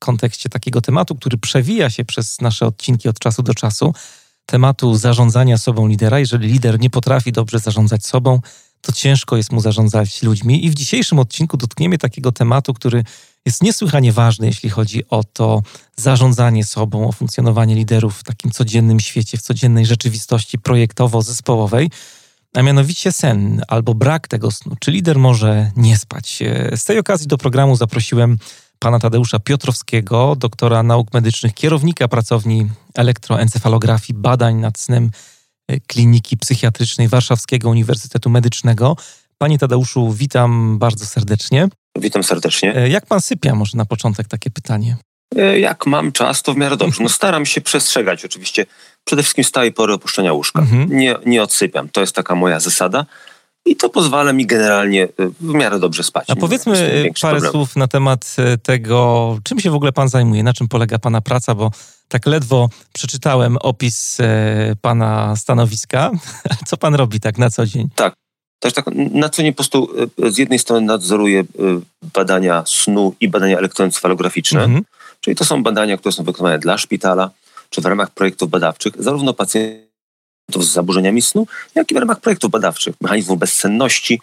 kontekście takiego tematu, który przewija się przez nasze odcinki od czasu do czasu, tematu zarządzania sobą lidera. Jeżeli lider nie potrafi dobrze zarządzać sobą, to ciężko jest mu zarządzać ludźmi. I w dzisiejszym odcinku dotkniemy takiego tematu, który jest niesłychanie ważny, jeśli chodzi o to zarządzanie sobą, o funkcjonowanie liderów w takim codziennym świecie, w codziennej rzeczywistości projektowo-zespołowej, a mianowicie sen albo brak tego snu. Czy lider może nie spać? Z tej okazji do programu zaprosiłem pana Tadeusza Piotrowskiego, doktora nauk medycznych, kierownika pracowni elektroencefalografii badań nad snem e, Kliniki Psychiatrycznej Warszawskiego Uniwersytetu Medycznego. Panie Tadeuszu, witam bardzo serdecznie. Witam serdecznie. E, jak pan sypia? Może na początek takie pytanie. E, jak mam czas, to w miarę dobrze. No staram się przestrzegać oczywiście przede wszystkim stałej pory opuszczenia łóżka. Mhm. Nie, nie odsypiam. To jest taka moja zasada. I to pozwala mi generalnie y, w miarę dobrze spać. A powiedzmy parę problem. słów na temat y, tego, czym się w ogóle pan zajmuje, na czym polega pana praca, bo tak ledwo przeczytałem opis y, pana stanowiska. Co pan robi tak na co dzień? Tak. Też tak na co dzień po prostu z jednej strony nadzoruję badania snu i badania elektroencefalograficzne, mhm. czyli to są badania, które są wykonywane dla szpitala, czy w ramach projektów badawczych, zarówno pacjentów z zaburzeniami snu, jak i w ramach projektów badawczych, mechanizmów bezsenności,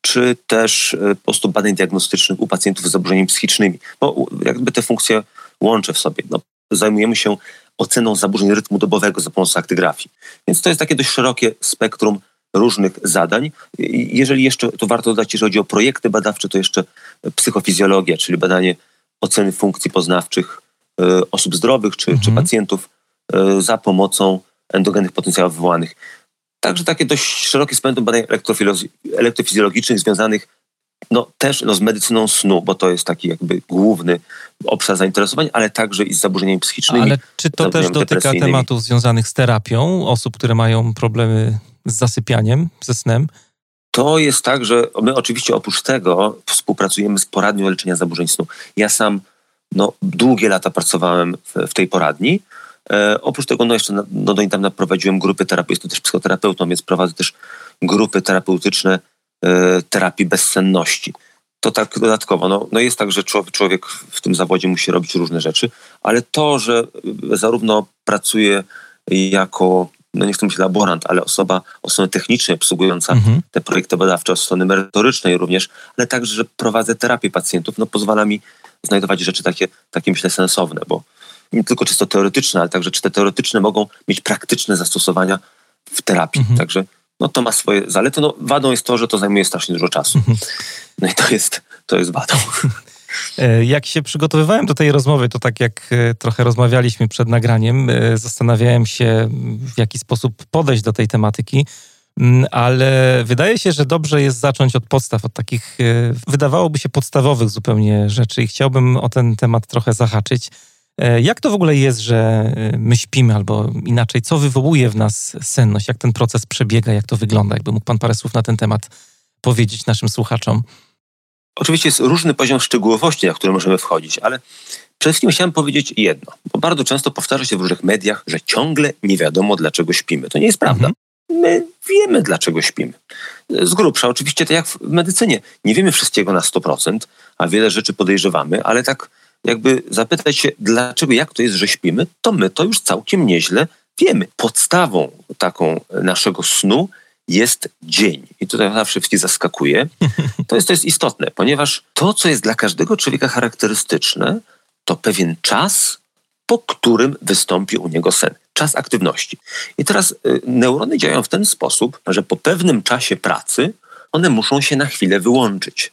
czy też e, po prostu badań diagnostycznych u pacjentów z zaburzeniami psychicznymi. Bo jakby te funkcje łączę w sobie. No, zajmujemy się oceną zaburzeń rytmu dobowego za pomocą aktygrafii. Więc to jest takie dość szerokie spektrum różnych zadań. Jeżeli jeszcze, to warto dodać, jeżeli chodzi o projekty badawcze, to jeszcze psychofizjologia, czyli badanie oceny funkcji poznawczych e, osób zdrowych czy, mhm. czy pacjentów e, za pomocą endogennych potencjałów wywołanych. Także takie dość szerokie spektrum badań elektrofizjologicznych związanych no, też no, z medycyną snu, bo to jest taki jakby główny obszar zainteresowań, ale także i z zaburzeniami psychicznymi. Ale czy to też dotyka tematów związanych z terapią osób, które mają problemy z zasypianiem, ze snem? To jest tak, że my oczywiście oprócz tego współpracujemy z poradnią leczenia zaburzeń snu. Ja sam no, długie lata pracowałem w, w tej poradni, E, oprócz tego, no jeszcze no, do niedawna prowadziłem grupy terapii, jestem też psychoterapeutą, więc prowadzę też grupy terapeutyczne e, terapii bezsenności. To tak dodatkowo. No, no jest tak, że człowiek, człowiek w tym zawodzie musi robić różne rzeczy, ale to, że zarówno pracuje jako no nie chcę mówić laborant, ale osoba od strony technicznej obsługująca mhm. te projekty badawcze, od strony merytorycznej również, ale także, że prowadzę terapię pacjentów, no pozwala mi znajdować rzeczy takie, takie myślę sensowne, bo nie tylko czysto teoretyczne, ale także czy te teoretyczne mogą mieć praktyczne zastosowania w terapii. Mhm. Także no, to ma swoje zalety. No, wadą jest to, że to zajmuje strasznie dużo czasu. Mhm. No i to jest, to jest wadą. E, jak się przygotowywałem do tej rozmowy, to tak jak e, trochę rozmawialiśmy przed nagraniem, e, zastanawiałem się, w jaki sposób podejść do tej tematyki, mm, ale wydaje się, że dobrze jest zacząć od podstaw, od takich, wydawałoby się, podstawowych zupełnie rzeczy i chciałbym o ten temat trochę zahaczyć. E, jak to w ogóle jest, że e, my śpimy, albo inaczej, co wywołuje w nas senność? Jak ten proces przebiega, jak to wygląda? Jakby mógł Pan parę słów na ten temat powiedzieć naszym słuchaczom? Oczywiście jest różny poziom szczegółowości, na który możemy wchodzić, ale przede wszystkim chciałem powiedzieć jedno, bo bardzo często powtarza się w różnych mediach, że ciągle nie wiadomo, dlaczego śpimy. To nie jest prawda. Mhm. My wiemy, dlaczego śpimy. Z grubsza, oczywiście, tak jak w medycynie, nie wiemy wszystkiego na 100%, a wiele rzeczy podejrzewamy, ale tak jakby zapytać się, dlaczego, jak to jest, że śpimy, to my to już całkiem nieźle wiemy. Podstawą taką naszego snu jest dzień. I tutaj zawsze wszystkich zaskakuje. To jest, to jest istotne, ponieważ to, co jest dla każdego człowieka charakterystyczne, to pewien czas, po którym wystąpi u niego sen. Czas aktywności. I teraz y, neurony działają w ten sposób, że po pewnym czasie pracy one muszą się na chwilę wyłączyć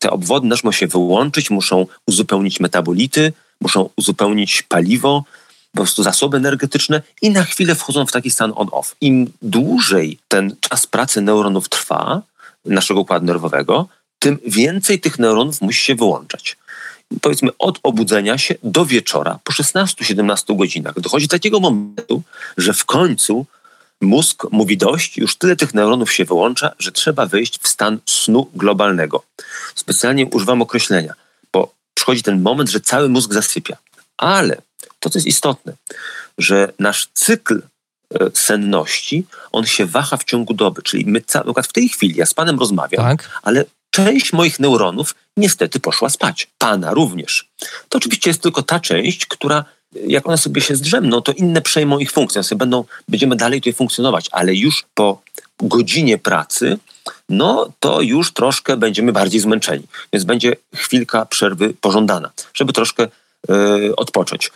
te obwody muszą się wyłączyć, muszą uzupełnić metabolity, muszą uzupełnić paliwo, po prostu zasoby energetyczne i na chwilę wchodzą w taki stan on-off. Im dłużej ten czas pracy neuronów trwa, naszego układu nerwowego, tym więcej tych neuronów musi się wyłączać. powiedzmy od obudzenia się do wieczora, po 16-17 godzinach, dochodzi do takiego momentu, że w końcu mózg mówi dość, już tyle tych neuronów się wyłącza, że trzeba wejść w stan snu globalnego. Specjalnie używam określenia, bo przychodzi ten moment, że cały mózg zasypia. Ale to, co jest istotne, że nasz cykl e, senności, on się waha w ciągu doby. Czyli my, na przykład w tej chwili, ja z panem rozmawiam, tak. ale część moich neuronów niestety poszła spać. Pana również. To oczywiście jest tylko ta część, która jak one sobie się zdrzemną, to inne przejmą ich funkcję. Sobie będą, będziemy dalej tutaj funkcjonować, ale już po godzinie pracy, no to już troszkę będziemy bardziej zmęczeni. Więc będzie chwilka przerwy pożądana, żeby troszkę yy, odpocząć.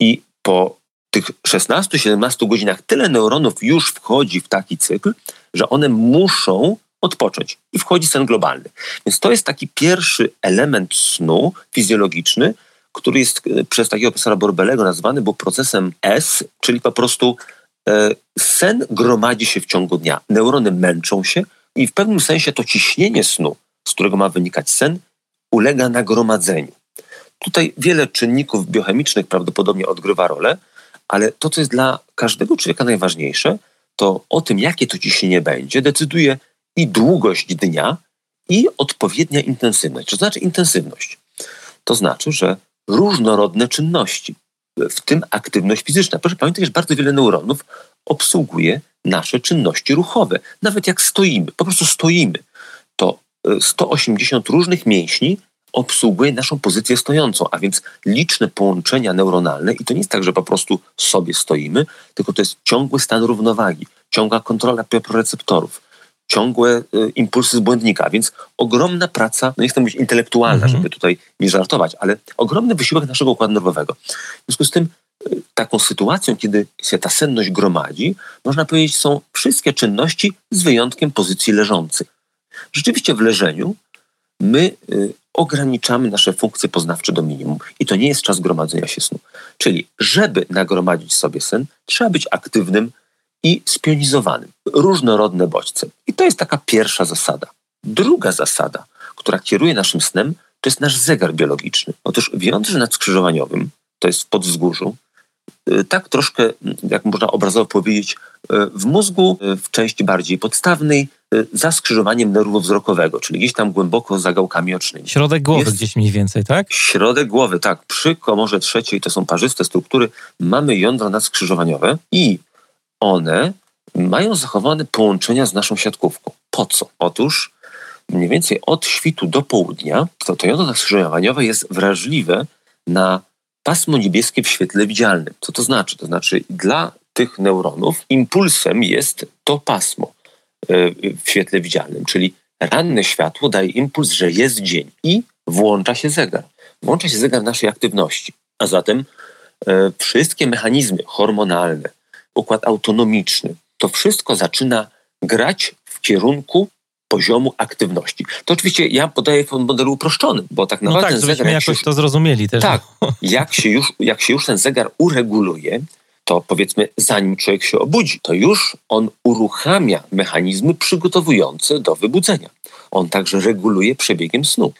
I po tych 16-17 godzinach tyle neuronów już wchodzi w taki cykl, że one muszą odpocząć i wchodzi sen globalny. Więc to jest taki pierwszy element snu fizjologiczny, który jest e, przez takiego profesora Borbelego nazwany był procesem S, czyli po prostu e, sen gromadzi się w ciągu dnia. Neurony męczą się i w pewnym sensie to ciśnienie snu, z którego ma wynikać sen, ulega nagromadzeniu. Tutaj wiele czynników biochemicznych prawdopodobnie odgrywa rolę, ale to, co jest dla każdego człowieka najważniejsze, to o tym, jakie to ciśnienie będzie, decyduje i długość dnia, i odpowiednia intensywność. Co znaczy intensywność? To znaczy, że różnorodne czynności, w tym aktywność fizyczna. Proszę pamiętać, że bardzo wiele neuronów obsługuje nasze czynności ruchowe. Nawet jak stoimy, po prostu stoimy, to 180 e, różnych mięśni obsługuje naszą pozycję stojącą, a więc liczne połączenia neuronalne i to nie jest tak, że po prostu sobie stoimy, tylko to jest ciągły stan równowagi, ciągła kontrola receptorów, ciągłe y, impulsy z błędnika, więc ogromna praca, no nie chcę być intelektualna, mhm. żeby tutaj nie żartować, ale ogromny wysiłek naszego układu nerwowego. W związku z tym y, taką sytuacją, kiedy się ta senność gromadzi, można powiedzieć, są wszystkie czynności z wyjątkiem pozycji leżących. Rzeczywiście w leżeniu my y, ograniczamy nasze funkcje poznawcze do minimum i to nie jest czas gromadzenia się snu. Czyli, żeby nagromadzić sobie sen, trzeba być aktywnym i spionizowanym. Różnorodne bodźce. To jest taka pierwsza zasada. Druga zasada, która kieruje naszym snem, to jest nasz zegar biologiczny. Otóż w jądrze nadskrzyżowaniowym, to jest w podzwgórzu, y, tak troszkę, jak można obrazowo powiedzieć, y, w mózgu, y, w części bardziej podstawnej, za skrzyżowaniem nerwu wzrokowego, czyli gdzieś tam głęboko za gałkami ocznymi. Środek głowy jest gdzieś mniej więcej, tak? Środek głowy, tak. Przy komorze trzeciej to są parzyste struktury. Mamy jądra nadskrzyżowaniowe i one mają zachowane połączenia z naszą siatkówką. Po co? Otóż mniej więcej od świtu do południa to, to jądro skrzyżowaniowe jest wrażliwe na pasmo niebieskie w świetle widzialnym. Co to znaczy? To znaczy dla tych neuronów impulsem jest to pasmo e, w świetle widzialnym, czyli ranne światło daje impuls, że jest dzień i włącza się zegar. Włącza się zegar naszej aktywności. A zatem e, wszystkie mechanizmy hormonalne, układ autonomiczny. To wszystko zaczyna grać w kierunku poziomu aktywności. To oczywiście ja podaję w modelu uproszczonym, bo tak naprawdę no tak, ten zegar... jakoś już, to zrozumieli też. Tak, jak się, już, jak się już ten zegar ureguluje, to powiedzmy zanim człowiek się obudzi, to już on uruchamia mechanizmy przygotowujące do wybudzenia. On także reguluje przebiegiem snu.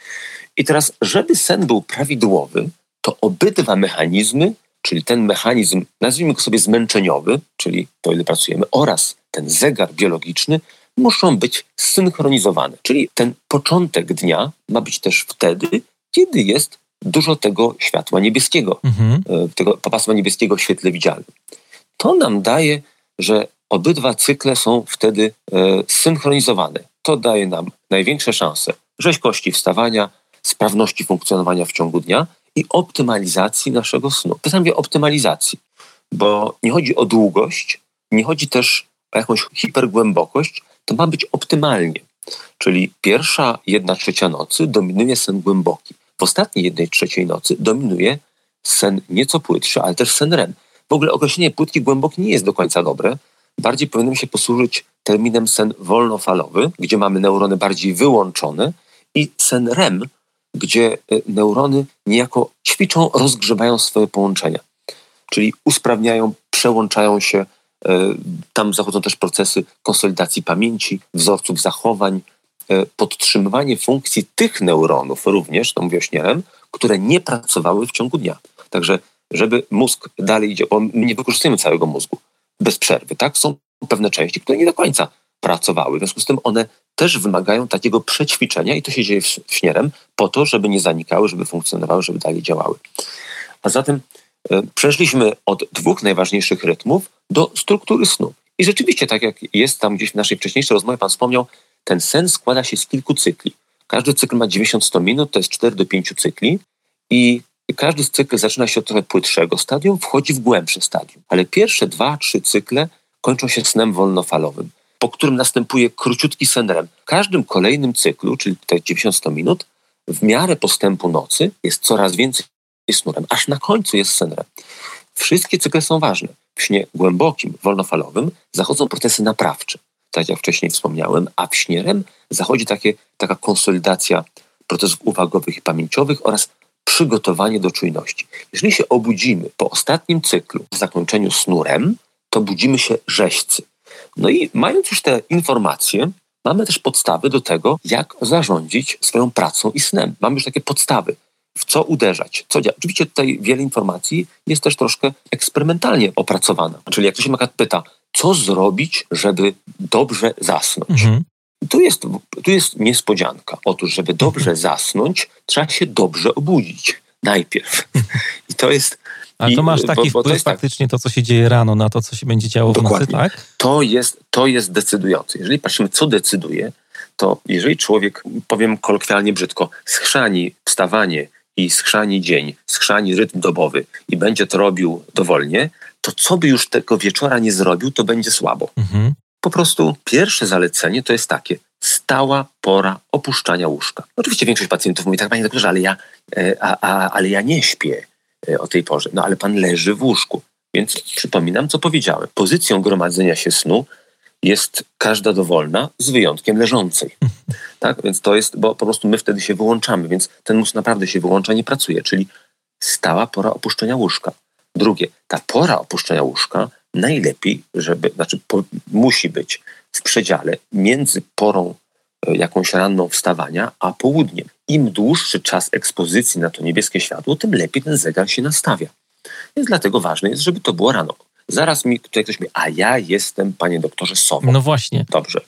I teraz, żeby sen był prawidłowy, to obydwa mechanizmy czyli ten mechanizm, nazwijmy go sobie zmęczeniowy, czyli to, ile pracujemy, oraz ten zegar biologiczny muszą być zsynchronizowane. Czyli ten początek dnia ma być też wtedy, kiedy jest dużo tego światła niebieskiego, mhm. E, tego pasma niebieskiego w świetle widzialnym. To nam daje, że obydwa cykle są wtedy e, zsynchronizowane. To daje nam największe szanse rzeźkości wstawania, sprawności funkcjonowania w ciągu dnia i optymalizacji naszego snu. To mówię optymalizacji, bo nie chodzi o długość, nie chodzi też o jakąś hipergłębokość, to ma być optymalnie. Czyli pierwsza jedna trzecia nocy dominuje sen głęboki. W ostatniej jednej trzeciej nocy dominuje sen nieco płytszy, ale też sen REM. W ogóle określenie płytki głęboki nie jest do końca dobre. Bardziej powinienem się posłużyć terminem sen wolnofalowy, gdzie mamy neurony bardziej wyłączone i sen REM, gdzie e, neurony niejako ćwiczą, rozgrzebają swoje połączenia, czyli usprawniają, przełączają się. E, tam zachodzą też procesy konsolidacji pamięci, wzorców zachowań, e, podtrzymywanie funkcji tych neuronów również, to mówię które nie pracowały w ciągu dnia. Także, żeby mózg dalej my nie wykorzystujemy całego mózgu bez przerwy, tak? Są pewne części, które nie do końca pracowały. W związku z tym one też wymagają takiego przećwiczenia i to się dzieje śnierem po to, żeby nie zanikały, żeby funkcjonowały, żeby dalej działały. A zatem e, przeszliśmy od dwóch najważniejszych rytmów do struktury snu. I rzeczywiście, tak jak jest tam gdzieś w naszej wcześniejszej rozmowie, Pan wspomniał, ten sen składa się z kilku cykli. Każdy cykl ma 90-100 minut, to jest 4 do 5 cykli i każdy z cykli zaczyna się od trochę płytszego stadium, wchodzi w głębsze stadium. Ale pierwsze dwa, trzy cykle kończą się snem wolnofalowym, po którym następuje króciutki sen REM. W każdym kolejnym cyklu, czyli te 90-100 minut, w miarę postępu nocy jest coraz więcej snu REM, aż na końcu jest sen REM. Wszystkie cykle są ważne. W śnie głębokim, wolnofalowym zachodzą procesy naprawcze, tak jak wcześniej wspomniałem, a w śnie REM zachodzi takie, taka konsolidacja procesów uwagowych i pamięciowych oraz przygotowanie do czujności. Jeżeli się obudzimy po ostatnim cyklu, w zakończeniu snu REM, to budzimy się rzeźcy. No i mając już te informacje, mamy też podstawy do tego, jak zarządzić swoją pracą i snem. Mamy już takie podstawy, w co uderzać, co działać. Oczywiście tutaj wiele informacji jest też troszkę eksperymentalnie opracowana. Czyli jak ktoś się pyta, co zrobić, żeby dobrze zasnąć? Mhm. Tu jest, tu jest niespodzianka. Otóż, żeby dobrze mhm. zasnąć, trzeba się dobrze obudzić najpierw. I to jest. A to masz taki bo, bo wpływ to tak- faktycznie tak, to, co się dzieje rano, na to, co się będzie działo Dokładnie. w nocy, tak? To jest, to jest decydujące. Jeżeli patrzymy, co decyduje, to jeżeli człowiek, powiem kolokwialnie brzydko, schrzani wstawanie i schrzani dzień, schrzani rytm dobowy i będzie to robił dowolnie, to co by już tego wieczora nie zrobił, to będzie słabo. Mhm. Po prostu pierwsze zalecenie to jest takie, stała pora opuszczania łóżka. Oczywiście większość pacjentów mówi tak, panie doktorze, ale ja, e, a, a, ale ja nie śpię o tej porze. No ale pan leży w łóżku. Więc przypominam, co powiedziałem. Pozycją gromadzenia się snu jest każda dowolna, z wyjątkiem leżącej. Tak? Więc to jest, bo po prostu my wtedy się wyłączamy, więc ten mózg naprawdę się wyłącza, nie pracuje, czyli stała pora opuszczenia łóżka. Drugie, ta pora opuszczenia łóżka najlepiej, żeby, znaczy po, musi być w przedziale między porą e, jakąś ranną wstawania, a południem. Im dłuższy czas ekspozycji na to niebieskie światło, tym lepiej ten zegar się nastawia. Więc dlatego ważne jest, żeby to było rano. Zaraz mi tutaj ktoś mówi, a ja jestem, panie doktorze, sową. No właśnie. Dobrze,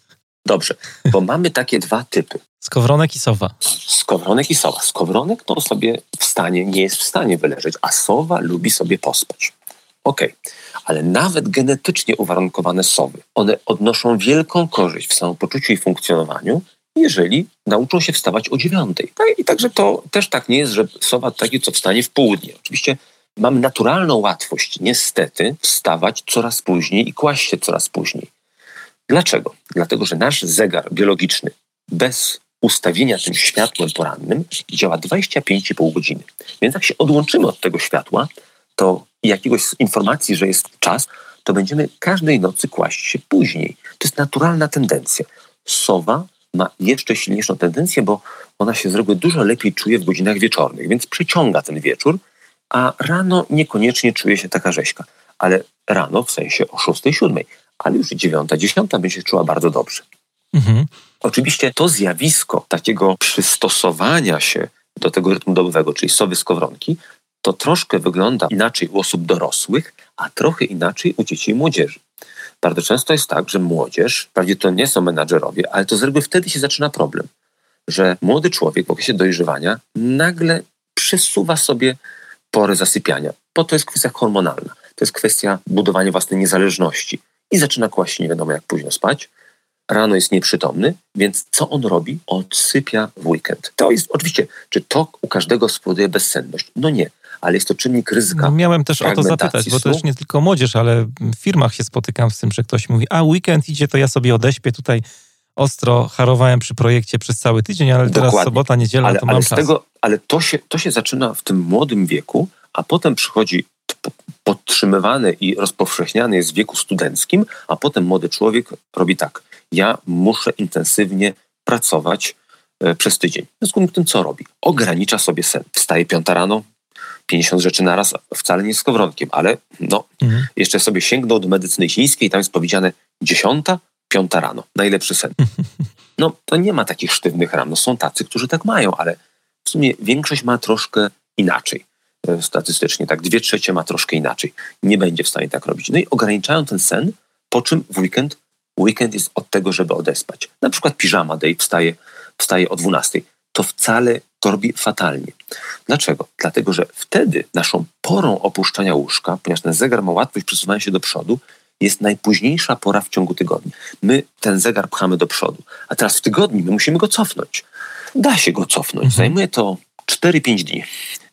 dobrze, bo mamy takie dwa typy. Skowronek i sowa. Skowronek i sowa. Skowronek to sobie w stanie, nie jest w stanie wyleżeć, a sowa lubi sobie pospać. Okay. ale nawet genetycznie uwarunkowane sowy, one odnoszą wielką korzyść w samopoczuciu i funkcjonowaniu, jeżeli nauczą się wstawać o dziewiątej. Tak, I także to też tak nie jest, że sowa taki, co wstanie w południe. Oczywiście mamy naturalną łatwość, niestety, wstawać coraz później i kłaść się coraz później. Dlaczego? Dlatego, że nasz zegar biologiczny bez ustawienia tym światłem porannym działa 25,5 godziny. Więc jak się odłączymy od tego światła, to jakiegoś informacji, że jest czas, to będziemy każdej nocy kłaść się później. To jest naturalna tendencja. Sowa ma jeszcze silniejszą tendencję, bo ona się z reguły dużo lepiej czuje w godzinach wieczornych, więc przyciąga ten wieczór, a rano niekoniecznie czuje się taka rzeźka. Ale rano w sensie o 6, 7, ale już 9, 10 będzie się czuła bardzo dobrze. Mhm. Oczywiście to zjawisko takiego przystosowania się do tego rytmu dobowego, czyli sowy skowronki, to troszkę wygląda inaczej u osób dorosłych, a trochę inaczej u dzieci i młodzieży. Bardzo często jest tak, że młodzież, wprawdzie to nie są menadżerowie, ale to z reguły wtedy się zaczyna problem, że młody człowiek w okresie dojrzewania nagle przesuwa sobie porę zasypiania, bo to jest kwestia hormonalna, to jest kwestia budowania własnej niezależności i zaczyna kłaść nie wiadomo jak późno spać, rano jest nieprzytomny, więc co on robi? Odsypia w weekend. To jest oczywiście, czy to u każdego spowoduje bezsenność? No nie, ale jest to czynnik ryzyka. Miałem też o to zapytać, bo to już nie tylko młodzież, ale w firmach się spotykam z tym, że ktoś mówi, a weekend idzie, to ja sobie odeśpię tutaj ostro harowałem przy projekcie przez cały tydzień, ale Dokładnie. teraz sobota, niedziela, ale, to mam ale czas. Tego, ale to się, to się zaczyna w tym młodym wieku, a potem przychodzi podtrzymywany i rozpowszechniany jest w wieku studenckim, a potem młody człowiek robi tak. Ja muszę intensywnie pracować e, przez tydzień. W związku z tym co robi? Ogranicza sobie sen. Wstaje piąta rano, 50 rzeczy naraz, wcale nie z skowronkiem, ale no, mhm. jeszcze sobie sięgnął do medycyny chińskiej tam jest powiedziane dziesiąta, piąta rano. Najlepszy sen. No, to nie ma takich sztywnych ram. No, są tacy, którzy tak mają, ale W sumie większość ma troszkę inaczej e, statystycznie, tak dwie trzecie ma troszkę inaczej. Nie będzie w stanie tak robić. No i ograniczają ten sen, po czym w weekend, weekend jest od tego, żeby odespać. Na przykład piżama day wstaje, wstaje o 12. To wcale to robi fatalnie. Dlaczego? Dlatego, że wtedy naszą porą opuszczania łóżka, ponieważ ten zegar ma łatwość przesuwania się do przodu, jest najpóźniejsza pora w ciągu tygodnia. My ten zegar pchamy do przodu, a teraz w tygodniu my musimy go cofnąć. Da się go cofnąć. Mhm. Zajmuje to 4-5 dni.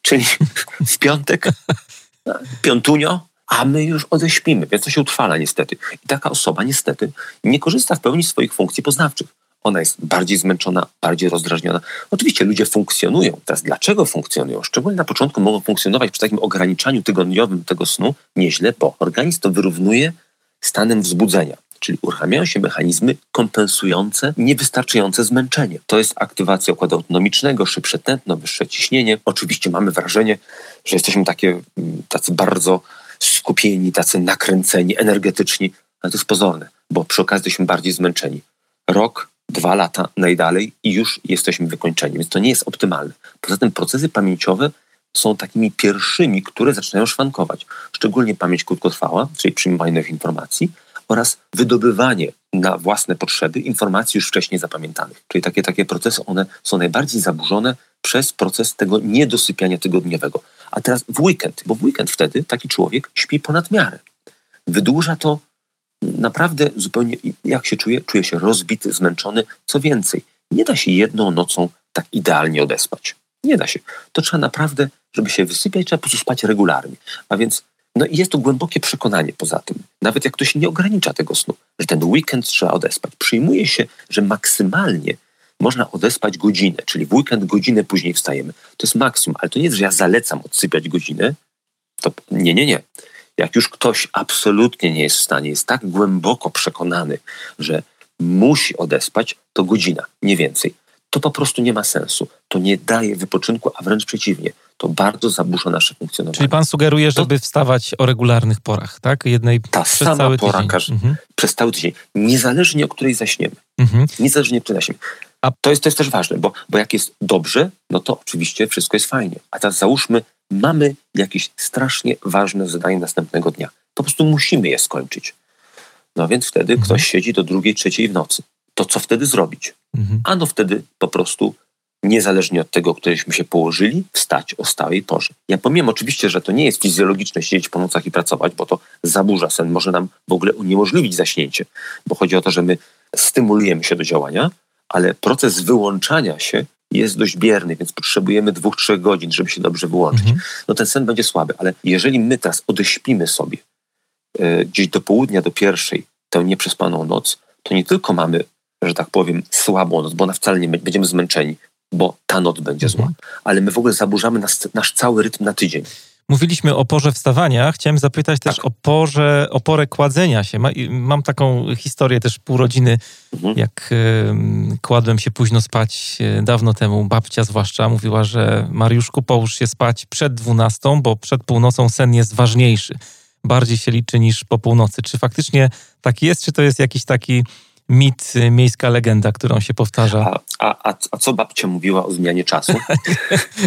Czyli w piątek, piątunio, a my już odeśpimy, więc to się utrwala niestety. I taka osoba niestety nie korzysta w pełni swoich funkcji poznawczych. Ona jest bardziej zmęczona, bardziej rozdrażniona. Oczywiście ludzie funkcjonują. Teraz dlaczego funkcjonują? Szczególnie na początku mogą funkcjonować przy takim ograniczaniu tygodniowym tego snu nieźle, bo organizm to wyrównuje stanem wzbudzenia. Czyli uruchamiają się mechanizmy kompensujące niewystarczające zmęczenie. To jest aktywacja układu autonomicznego, szybsze tętno, wyższe ciśnienie. Oczywiście mamy wrażenie, że jesteśmy takie, mm, tacy bardzo skupieni, tacy nakręceni, energetyczni, ale to jest pozorne, bo przy okazji jesteśmy bardziej zmęczeni. Rok, dwa lata najdalej i już jesteśmy wykończeni, więc to nie jest optymalne. Poza tym procesy pamięciowe są takimi pierwszymi, które zaczynają szwankować. Szczególnie pamięć krótkotrwała, czyli przyjmowanie nowych informacji oraz wydobywanie na własne potrzeby informacji już wcześniej zapamiętanych. Czyli takie, takie procesy, one są najbardziej zaburzone przez proces tego niedosypiania tygodniowego. A teraz w weekend, bo w weekend wtedy taki człowiek śpi ponad miarę. Wydłuża to naprawdę zupełnie, jak się czuje? Czuje się rozbity, zmęczony. Co więcej, nie da się jedną nocą tak idealnie odespać. Nie da się. To trzeba naprawdę, żeby się wysypiać, trzeba po prostu spać regularnie. A więc no jest to głębokie przekonanie poza tym, nawet jak ktoś nie ogranicza tego snu, że ten weekend trzeba odespać. Przyjmuje się, że maksymalnie można odespać godzinę, czyli w weekend godzinę później wstajemy. To jest maksimum, ale to nie jest, że ja zalecam odsypiać godzinę. To nie, nie, nie. Jak już ktoś absolutnie nie jest w stanie, jest tak głęboko przekonany, że musi odespać, to godzina, nie więcej. To po prostu nie ma sensu. To nie daje wypoczynku, a wręcz przeciwnie. To bardzo zaburza nasze funkcjonowanie. Czyli pan sugeruje, żeby wstawać o regularnych porach, tak? Jednej Ta przez sama cały pora każdy, mhm. przez cały tydzień. Niezależnie o której zaśniemy. Mhm. Niezależnie o której zaśniemy. A to jest, to jest też ważne, bo, bo jak jest dobrze, no to oczywiście wszystko jest fajnie. A teraz załóżmy, mamy jakieś strasznie ważne zadanie następnego dnia. Po prostu musimy je skończyć. No więc wtedy mhm. ktoś siedzi do drugiej, trzeciej w nocy. To co wtedy zrobić? Mhm. Ano wtedy po prostu, niezależnie od tego, któreśmy się położyli, wstać o stałej porze. Ja pomiem oczywiście, że to nie jest fizjologiczne siedzieć po nocach i pracować, bo to zaburza sen, może nam w ogóle uniemożliwić zaśnięcie, bo chodzi o to, że my stymulujemy się do działania, ale proces wyłączania się jest dość bierny, więc potrzebujemy dwóch, trzech godzin, żeby się dobrze wyłączyć. Mhm. No ten sen będzie słaby, ale jeżeli my teraz odeśpimy sobie e, gdzieś do południa, do pierwszej tę nieprzespaną noc, to nie tylko mamy, że tak powiem, słabą noc, bo ona wcale nie będziemy zmęczeni, bo ta noc będzie zła, mhm. ale my w ogóle zaburzamy nas, nasz cały rytm na tydzień. Mówiliśmy o porze wstawania. Chciałem zapytać też tak. o, porze, o porę kładzenia się. Mam taką historię też pół rodziny, mhm. jak kładłem się późno spać e, dawno temu. Babcia zwłaszcza mówiła, że Mariuszku połóż się spać przed dwunastą, bo przed północą sen jest ważniejszy. Bardziej się liczy niż po północy. Czy faktycznie tak jest, czy to jest jakiś taki mit, y, miejska legenda, którą się powtarza. A, a, a co babcia mówiła o zmianie czasu?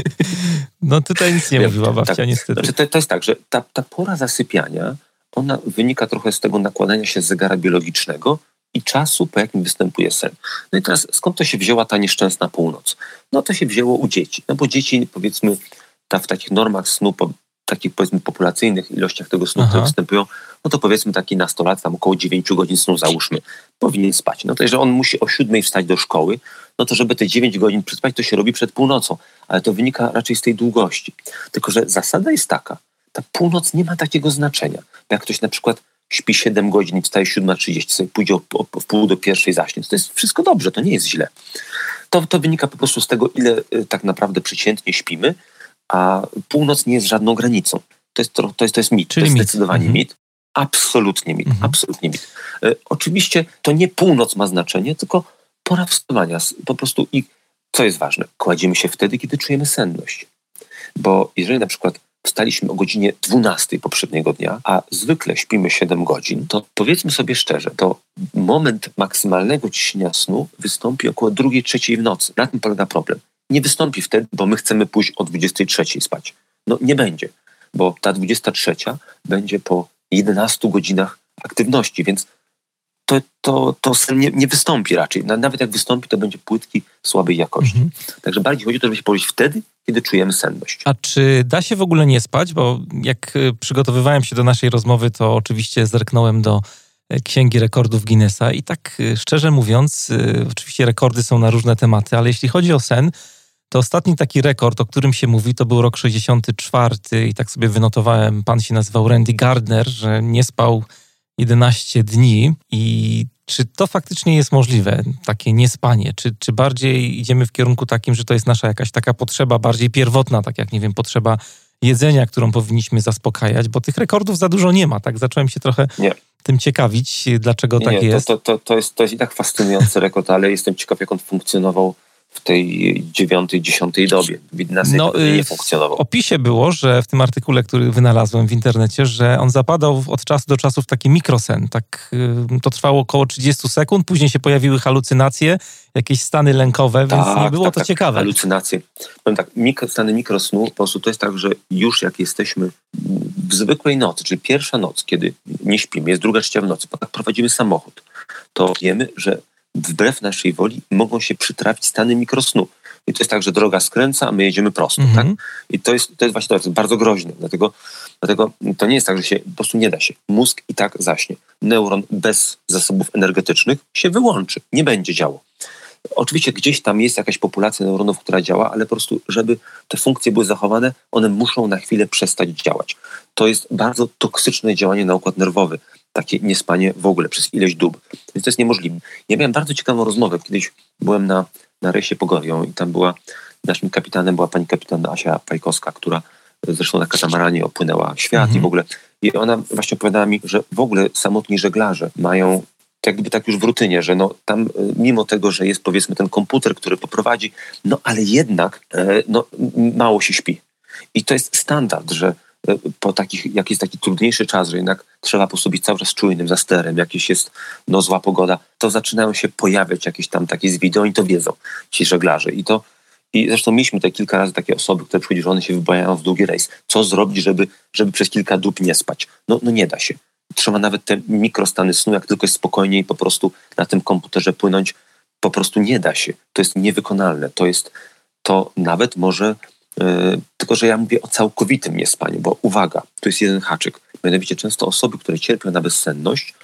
no tutaj nic nie mówiła babcia, tak, niestety. Znaczy, to, to jest tak, że ta, ta pora zasypiania, ona wynika trochę z tego nakładania się zegara biologicznego i czasu, po jakim występuje sen. No i teraz skąd to się wzięła ta nieszczęsna północ? No to się wzięło u dzieci. No bo dzieci, powiedzmy, ta, w takich normach snu takich powiedzmy populacyjnych ilościach tego snu, Aha. które występują, no to powiedzmy taki nastolat, tam około 9 godzin snu załóżmy, powinien spać. No to jeżeli on musi o 7 wstać do szkoły, no to żeby te 9 godzin przespać, to się robi przed północą, ale to wynika raczej z tej długości. Tylko, że zasada jest taka, ta północ nie ma takiego znaczenia. Jak ktoś na przykład śpi 7 godzin i wstaje 7.30, sobie pójdzie o, o, w pół do pierwszej zaśnie, to jest wszystko dobrze, to nie jest źle. To, to wynika po prostu z tego, ile y, tak naprawdę przeciętnie śpimy, a północ nie jest żadną granicą. To jest, to, to jest, to jest mit, Czyli to jest mit. zdecydowanie mhm. mit. Absolutnie mit, mhm. absolutnie mit. E, oczywiście to nie północ ma znaczenie, tylko pora wstawania. Po prostu i co jest ważne, kładziemy się wtedy, kiedy czujemy senność. Bo jeżeli na przykład wstaliśmy o godzinie 12 poprzedniego dnia, a zwykle śpimy 7 godzin, to powiedzmy sobie szczerze, to moment maksymalnego ciśnienia snu wystąpi około drugiej, trzeciej w nocy. Na tym polega problem nie wystąpi wtedy, bo my chcemy pójść o 23 spać. No nie będzie, bo ta 23 będzie po 11 godzinach aktywności, więc to, to, to sen nie, nie wystąpi raczej. Nawet jak wystąpi, to będzie płytki słabej jakości. Mhm. Także bardziej chodzi o to, żeby się położyć wtedy, kiedy czujemy senność. A czy da się w ogóle nie spać? Bo jak y, przygotowywałem się do naszej rozmowy, to oczywiście zerknąłem do y, Księgi Rekordów Guinnessa i tak y, szczerze mówiąc, oczywiście rekordy są na różne tematy, ale jeśli chodzi o sen, to ostatni taki rekord, o którym się mówi, to był rok 64 i tak sobie wynotowałem, pan się nazywał Randy Gardner, że nie spał 11 dni i czy to faktycznie jest możliwe, takie niespanie? Czy, czy bardziej idziemy w kierunku takim, że to jest nasza jakaś taka potrzeba bardziej pierwotna, tak jak, nie wiem, potrzeba jedzenia, którą powinniśmy zaspokajać, bo tych rekordów za dużo nie ma, tak? Zacząłem się trochę nie. tym ciekawić, dlaczego nie, tak nie, jest. To, to, to, jest. to jest i tak fascynujący rekord, ale jestem ciekaw, jak on funkcjonował w tej dziewiątej, dziesiątej dobie. No, nie y, funkcjonował. W opisie było, że w tym artykule, który wynalazłem w internecie, że on zapadał od czasu do czasu w taki mikrosen. Tak, y, to trwało około 30 sekund, później się pojawiły halucynacje, jakieś stany lękowe, więc tak, nie było tak, to tak, ciekawe. Halucynacje. Powiem tak, mikro, stany mikrosnu, po prostu to jest tak, że już jak jesteśmy w zwykłej nocy, czyli pierwsza noc, kiedy nie śpimy, jest druga trzecia w nocy, tak prowadzimy samochód, to wiemy, że wbrew naszej woli mogą się przytrafić stany mikrosnu. I to jest tak, że droga skręca, a my jedziemy prosto. Tak? Mhm. I to jest, to jest właśnie to, jest bardzo groźne. Dlatego, dlatego to nie jest tak, że się po prostu nie da się. Mózg i tak zaśnie. Neuron bez zasobów energetycznych się wyłączy. Nie będzie działał. Oczywiście gdzieś tam jest jakaś populacja neuronów, która działa, ale po prostu, żeby te funkcje były zachowane, one muszą na chwilę przestać działać. To jest bardzo toksyczne działanie na układ nerwowy takie niespanie w ogóle przez ileś dób. Więc to jest niemożliwe. Ja miałem bardzo ciekawą rozmowę. Kiedyś byłem na, na rejsie Pogorią i tam była, naszym kapitanem była pani kapitan Asia Pajkowska, która zresztą na katamaranie opłynęła świat mhm. i w ogóle. I ona właśnie opowiadała mi, że w ogóle samotni żeglarze mają tak jakby tak już w rutynie, że no tam e, mimo tego, że jest powiedzmy ten komputer, który poprowadzi, no ale jednak e, no, mało się śpi. I to jest standard, że E, po takich, jak jest taki trudniejszy czas, że jednak trzeba po sobie cały czas czujnym za sterem, jakieś jest no, zła pogoda, to zaczynają się pojawiać jakieś tam takie z wideo i to wiedzą ci żeglarze. I to i zresztą mieliśmy te kilka razy takie osoby, które przychodzi, że one się wybojają w długi rejs. Co zrobić, żeby, żeby przez kilka dób nie spać? No, no nie da się. Trzeba nawet te mikrostany snu, jak tylko jest spokojniej po prostu na tym komputerze płynąć, po prostu nie da się. To jest niewykonalne. To jest, to nawet może tylko, że ja mówię o całkowitym niespaniu, bo uwaga, tu jest jeden haczyk. Mianowicie często osoby, które cierpią na bezsenność,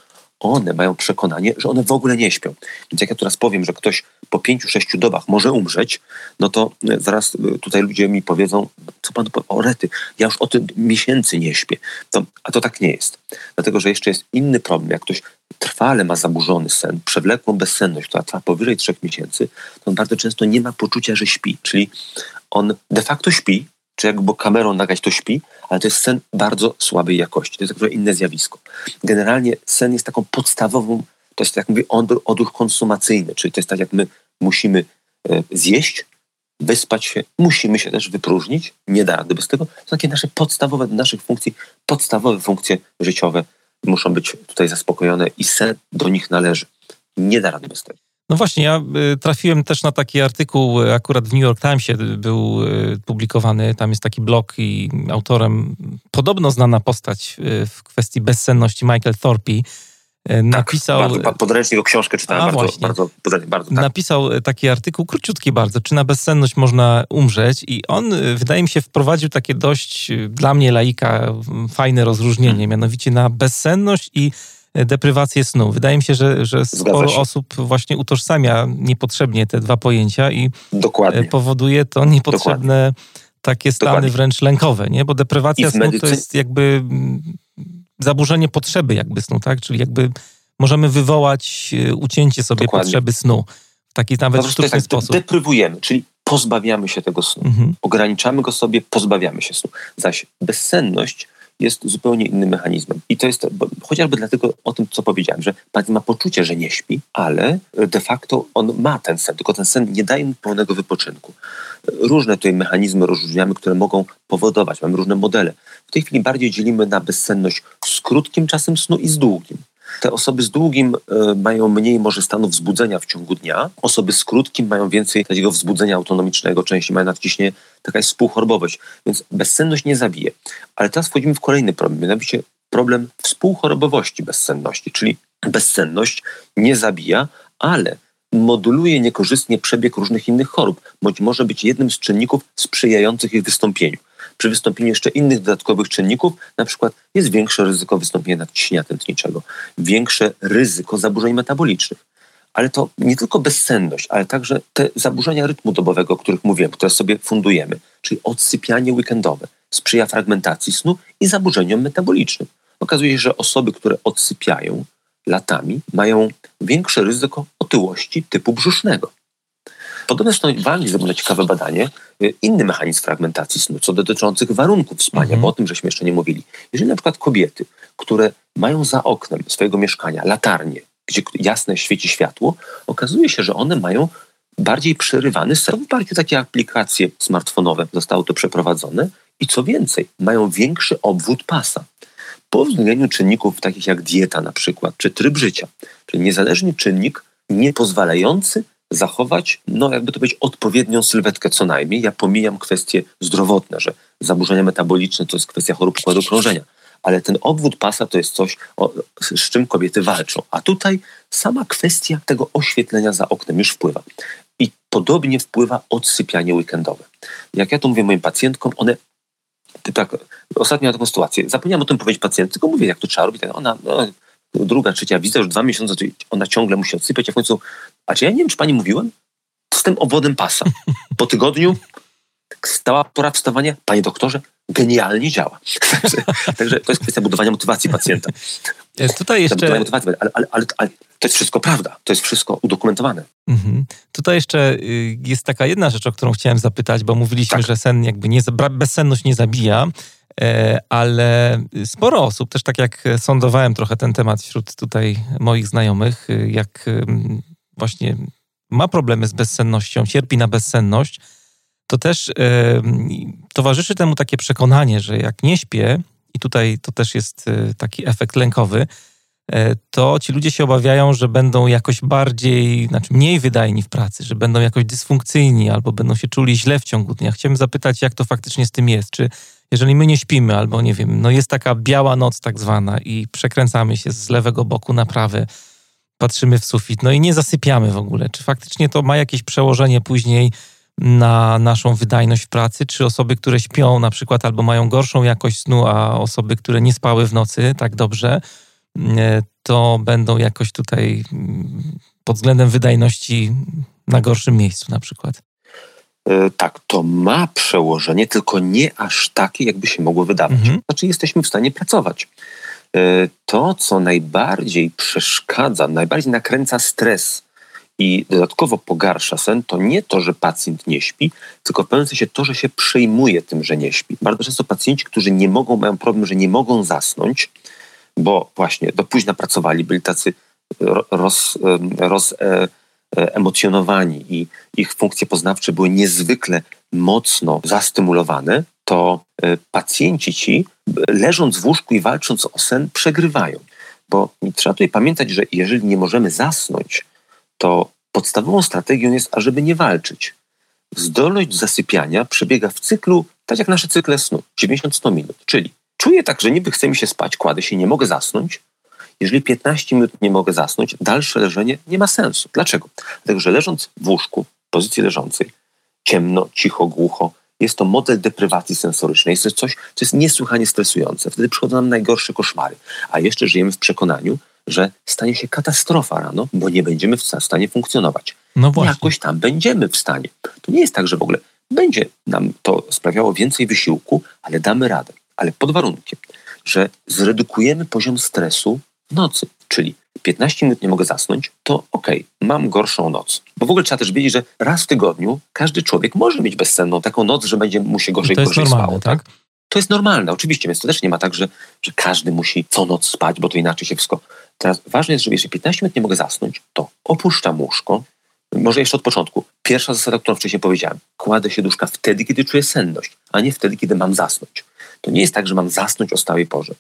one mają przekonanie, że one w ogóle nie śpią. Więc jak ja teraz powiem, że ktoś po pięciu, sześciu dobach może umrzeć, no to e, zaraz e, tutaj ludzie mi powiedzą, co pan powie, o rety, ja już o tym miesięcy nie śpię. To, a to tak nie jest. Dlatego, że jeszcze jest inny problem. Jak ktoś trwale ma zaburzony sen, przewlekłą bezsenność, która trwa powyżej trzech miesięcy, to on bardzo często nie ma poczucia, że śpi. Czyli on de facto śpi, czy jakby kamerą nagrać to śpi, ale to jest sen bardzo słabej jakości. To jest tak inne zjawisko. Generalnie sen jest taką podstawową, to jest jak mówię, odruch konsumacyjny, czyli to jest tak jak my musimy e, zjeść, wyspać się, musimy się też wypróżnić, nie da rady bez tego. To takie nasze podstawowe, naszych funkcji, podstawowe funkcje życiowe muszą być tutaj zaspokojone i sen do nich należy. Nie da rady bez tego. No właśnie, ja y, trafiłem też na taki artykuł, y, akurat w New York Timesie był y, publikowany. Tam jest taki blog i autorem podobno znana postać w kwestii bezsenności Michael Thorpe. Napisał. Tak, bardzo, podręcznik o książkę czytałem, A, bardzo, właśnie. bardzo, bardzo tak. Napisał taki artykuł, króciutki bardzo, czy na bezsenność można umrzeć i on, wydaje mi się, wprowadził takie dość, dla mnie laika, fajne rozróżnienie, hmm. mianowicie na bezsenność i deprywację snu. Wydaje mi się, że, że sporo osób właśnie utożsamia niepotrzebnie te dwa pojęcia i Dokładnie. powoduje to niepotrzebne Dokładnie. takie stany Dokładnie. wręcz lękowe, nie? Bo deprywacja snu to jest jakby mm, zaburzenie potrzeby jakby snu, tak? Czyli jakby możemy wywołać e, ucięcie sobie potrzeby snu w taki nawet sztuczny tak, sposób. Deprywujemy, czyli pozbawiamy się tego snu. Mhm. Ograniczamy go sobie, pozbawiamy się snu. Zaś bezsenność jest zupełnie innym mechanizmem. I to jest chociażby dlatego o tym, co powiedziałem, że pacjent ma poczucie, że nie śpi, ale de facto on ma ten sen, tylko ten sen nie daje mu pełnego wypoczynku. Różne tutaj mechanizmy rozróżniamy, które mogą powodować, mamy różne modele. W tej chwili bardziej dzielimy na bezsenność z krótkim czasem snu i z długim. Te osoby z długim y, mają mniej może stanów wzbudzenia w ciągu dnia, osoby z krótkim mają więcej takiego wzbudzenia autonomicznego, częściej mają nadciśnienie, taka jest współchorobowość, więc bezsenność nie zabije. Ale teraz wchodzimy w kolejny problem, mianowicie problem współchorobowości bezsenności, czyli bezsenność nie zabija, ale moduluje niekorzystnie przebieg różnych innych chorób, bądź może być jednym z czynników sprzyjających ich wystąpieniu. Przy wystąpieniu jeszcze innych dodatkowych czynników, na przykład jest większe ryzyko wystąpienia nadciśnienia tętniczego, większe ryzyko zaburzeń metabolicznych. Ale to nie tylko bezsenność, ale także te zaburzenia rytmu dobowego, o których mówiłem, które sobie fundujemy, czyli odsypianie weekendowe, sprzyja fragmentacji snu i zaburzeniom metabolicznym. Okazuje się, że osoby, które odsypiają latami, mają większe ryzyko otyłości typu brzusznego. Podobne zresztą Walni zrobiono ciekawe badanie, y, inny mechanizm fragmentacji snu, co dotyczących warunków spania, mhm. bo o tym żeśmy jeszcze nie mówili. Jeżeli na przykład kobiety, które mają za oknem swojego mieszkania latarnie, gdzie jasne świeci światło, okazuje się, że one mają bardziej przerywany sen. O takie aplikacje smartfonowe zostało to przeprowadzone i co więcej, mają większy obwód pasa po uwzględnieniu czynników takich jak dieta na przykład, czy tryb życia, czyli niezależny czynnik nie pozwalający zachować, no jakby to powiedzieć, odpowiednią sylwetkę co najmniej. Ja pomijam kwestie zdrowotne, że zaburzenia metaboliczne to jest kwestia chorób układu krążenia, ale ten obwód pasa to jest coś, o, z czym kobiety walczą. A tutaj sama kwestia tego oświetlenia za oknem już wpływa. I podobnie wpływa odsypianie weekendowe. Jak ja to mówię moim pacjentkom, one tak, ostatnio taką sytuację. Zapomniałem o tym powiedzieć pacjentce, tylko mówię, jak to trzeba robić. Ona, no, druga, trzecia widzę, już dwa miesiące, ona ciągle musi odsypiać, a w końcu, a czy ja nie wiem, czy pani mówiłem? Z tym obwodem pasa. Po tygodniu stała pora wstawania, panie doktorze, genialnie działa. także, także to jest kwestia budowania motywacji pacjenta. Tutaj jeszcze... Motywacji, ale, ale, ale, ale, to jest wszystko prawda, to jest wszystko udokumentowane. Mhm. Tutaj jeszcze y, jest taka jedna rzecz, o którą chciałem zapytać, bo mówiliśmy, tak. że sen jakby nie, bezsenność nie zabija, e, ale sporo osób, też tak jak sądowałem trochę ten temat wśród tutaj moich znajomych, y, jak właśnie ma problemy z bezsennością, cierpi na bezsenność, to też towarzyszy temu takie przekonanie, że jak nie śpię, i tutaj to też jest y, taki efekt lękowy, e, to ci ludzie się obawiają, że będą jakoś bardziej, znaczy mniej wydajni w pracy, że będą jakoś dysfunkcyjni albo będą się czuli źle w ciągu dnia. Chciałem zapytać, jak to faktycznie z tym jest. Czy jeżeli my nie śpimy, albo nie wiem, no jest taka biała noc tak zwana i przekręcamy się z lewego boku na prawy, patrzymy w sufit, no i nie zasypiamy w ogóle. Czy faktycznie to ma jakieś przełożenie później na naszą wydajność w pracy? Czy osoby, które śpią na przykład albo mają gorszą jakość snu, a osoby, które nie spały w nocy tak dobrze, e, to będą jakoś tutaj mm, pod względem wydajności na gorszym miejscu na przykład? E, tak, to ma przełożenie, tylko nie aż takie, jakby się mogło wydawać. Mhm. Znaczy, jesteśmy w stanie pracować. E, to, co najbardziej przeszkadza, najbardziej nakręca stres i dodatkowo pogarsza sen, to nie to, że pacjent nie śpi, tylko w pewnym sensie to, że się przejmuje tym, że nie śpi. Bardzo często pacjenci, którzy nie mogą, mają problem, że nie mogą zasnąć, bo właśnie do późna pracowali, byli tacy roz, roz e, emocjonowani i ich funkcje poznawcze były niezwykle mocno zastymulowane, to e, pacjenci ci, leżąc w łóżku i walcząc o sen, przegrywają. Bo trzeba tutaj pamiętać, że jeżeli nie możemy zasnąć, to podstawową strategią jest, ażeby nie walczyć. Zdolność do zasypiania przebiega w cyklu, tak jak nasze cykle snu, 90-100 minut. Czyli czuję tak, że niby chce mi się spać, kładę się, nie mogę zasnąć. Jeżeli 15 minut nie mogę zasnąć, dalsze leżenie nie ma sensu. Dlaczego? Dlatego, że leżąc w łóżku, w pozycji leżącej, ciemno, cicho, głucho, jest to model deprywacji sensorycznej. Jest to coś, co jest niesłychanie stresujące. Wtedy przychodzą nam najgorsze koszmary. A jeszcze żyjemy w przekonaniu, że stanie się katastrofa rano, bo nie będziemy w stanie funkcjonować. No właśnie. Jakoś tam będziemy w stanie. To nie jest tak, że w ogóle będzie nam to sprawiało więcej wysiłku, ale damy radę. Ale pod warunkiem, że zredukujemy poziom stresu w nocy. Czyli 15 minut nie mogę zasnąć, to okej, okay, mam gorszą noc. Bo w ogóle trzeba też wiedzieć, że raz w tygodniu każdy człowiek może mieć bezsenną taką noc, że będzie mu się gorzej, gorzej spało. Tak? tak? To jest normalne, oczywiście, więc to też nie ma tak, że, że każdy musi co noc spać, bo to inaczej się wszystko Teraz ważne jest, że jeśli 15 minut nie mogę zasnąć, to opuszczam łóżko. Może jeszcze od początku. Pierwsza zasada, którą wcześniej powiedziałem. Kładę się duszka wtedy, kiedy czuję senność, a nie wtedy, kiedy mam zasnąć. To nie jest tak, że mam zasnąć o stałej porze.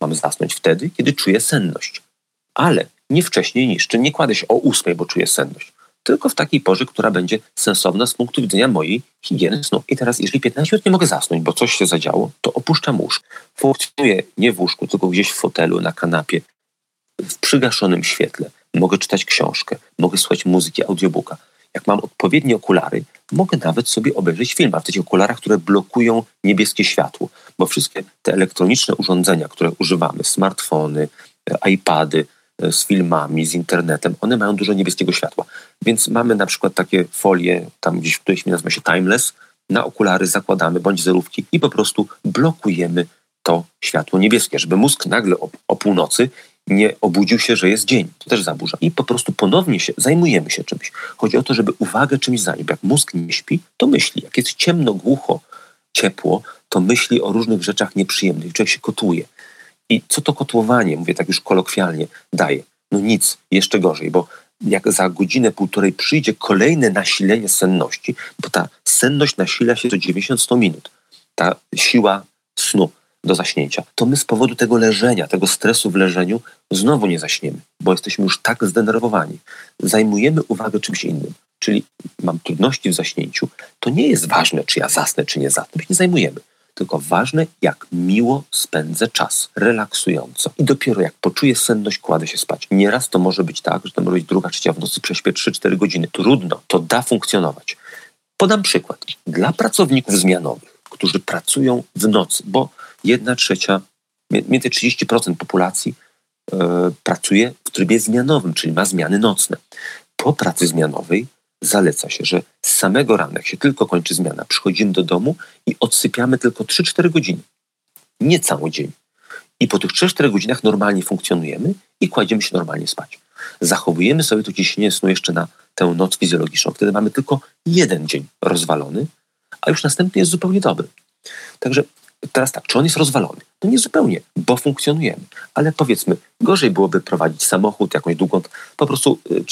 Mam zasnąć wtedy, kiedy czuję senność. Ale nie wcześniej niż, czy nie kładę się o ósmej, bo czuję senność, tylko w takiej porze, która będzie sensowna z punktu widzenia mojej higieny snu. I teraz, jeżeli 15 minut nie mogę zasnąć, bo coś się zadziało, to opuszczam łóżko. Funkcjonuję nie w łóżku, tylko gdzieś w fotelu, na kanapie, w przygaszonym świetle. Mogę czytać książkę, mogę słuchać muzyki, audiobooka. Jak mam odpowiednie okulary, mogę nawet sobie obejrzeć film, a w tych okularach, które blokują niebieskie światło, bo wszystkie te elektroniczne urządzenia, które używamy, smartfony, e, iPady, z filmami, z internetem, one mają dużo niebieskiego światła. Więc mamy na przykład takie folie, tam gdzieś w którejś nazywa się timeless, na okulary zakładamy bądź zerówki i po prostu blokujemy to światło niebieskie, żeby mózg nagle o, o północy nie obudził się, że jest dzień. To też zaburza. I po prostu ponownie się zajmujemy się czymś. Chodzi o to, żeby uwagę czymś zająć. Jak mózg nie śpi, to myśli. Jak jest ciemno, głucho, ciepło, to myśli o różnych rzeczach nieprzyjemnych. Człowiek się kotuje. I co to kotłowanie, mówię tak już kolokwialnie, daje? No nic, jeszcze gorzej, bo jak za godzinę, półtorej przyjdzie kolejne nasilenie senności, bo ta senność nasila się do 90-100 minut. Ta siła snu do zaśnięcia, to my z powodu tego leżenia, tego stresu w leżeniu znowu nie zaśniemy, bo jesteśmy już tak zdenerwowani. Zajmujemy uwagę czymś innym, czyli mam trudności w zaśnięciu. To nie jest ważne, czy ja zasnę, czy nie zasnę. My się nie zajmujemy. Tylko ważne, jak miło spędzę czas, relaksująco. I dopiero jak poczuję senność, kładę się spać. Nieraz to może być tak, że to może być druga, trzecia w nocy, prześpię 3-4 godziny. Trudno, to da funkcjonować. Podam przykład. Dla pracowników zmianowych, którzy pracują w nocy, bo jedna trzecia, między 30% populacji e, pracuje w trybie zmianowym, czyli ma zmiany nocne. Po pracy zmianowej zaleca się, że z samego rana, jak się tylko kończy zmiana, przychodzimy do domu i odsypiamy tylko 3-4 godziny. Nie cały dzień. I po tych 3-4 godzinach normalnie funkcjonujemy i kładziemy się normalnie spać. Zachowujemy sobie to ciśnienie snu jeszcze na tę noc fizjologiczną. Wtedy mamy tylko jeden dzień rozwalony, a już następny jest zupełnie dobry. Także Teraz tak, czy on jest rozwalony? No nie zupełnie, bo funkcjonujemy. Ale powiedzmy, gorzej byłoby prowadzić samochód, jakąś długą, po prostu, y,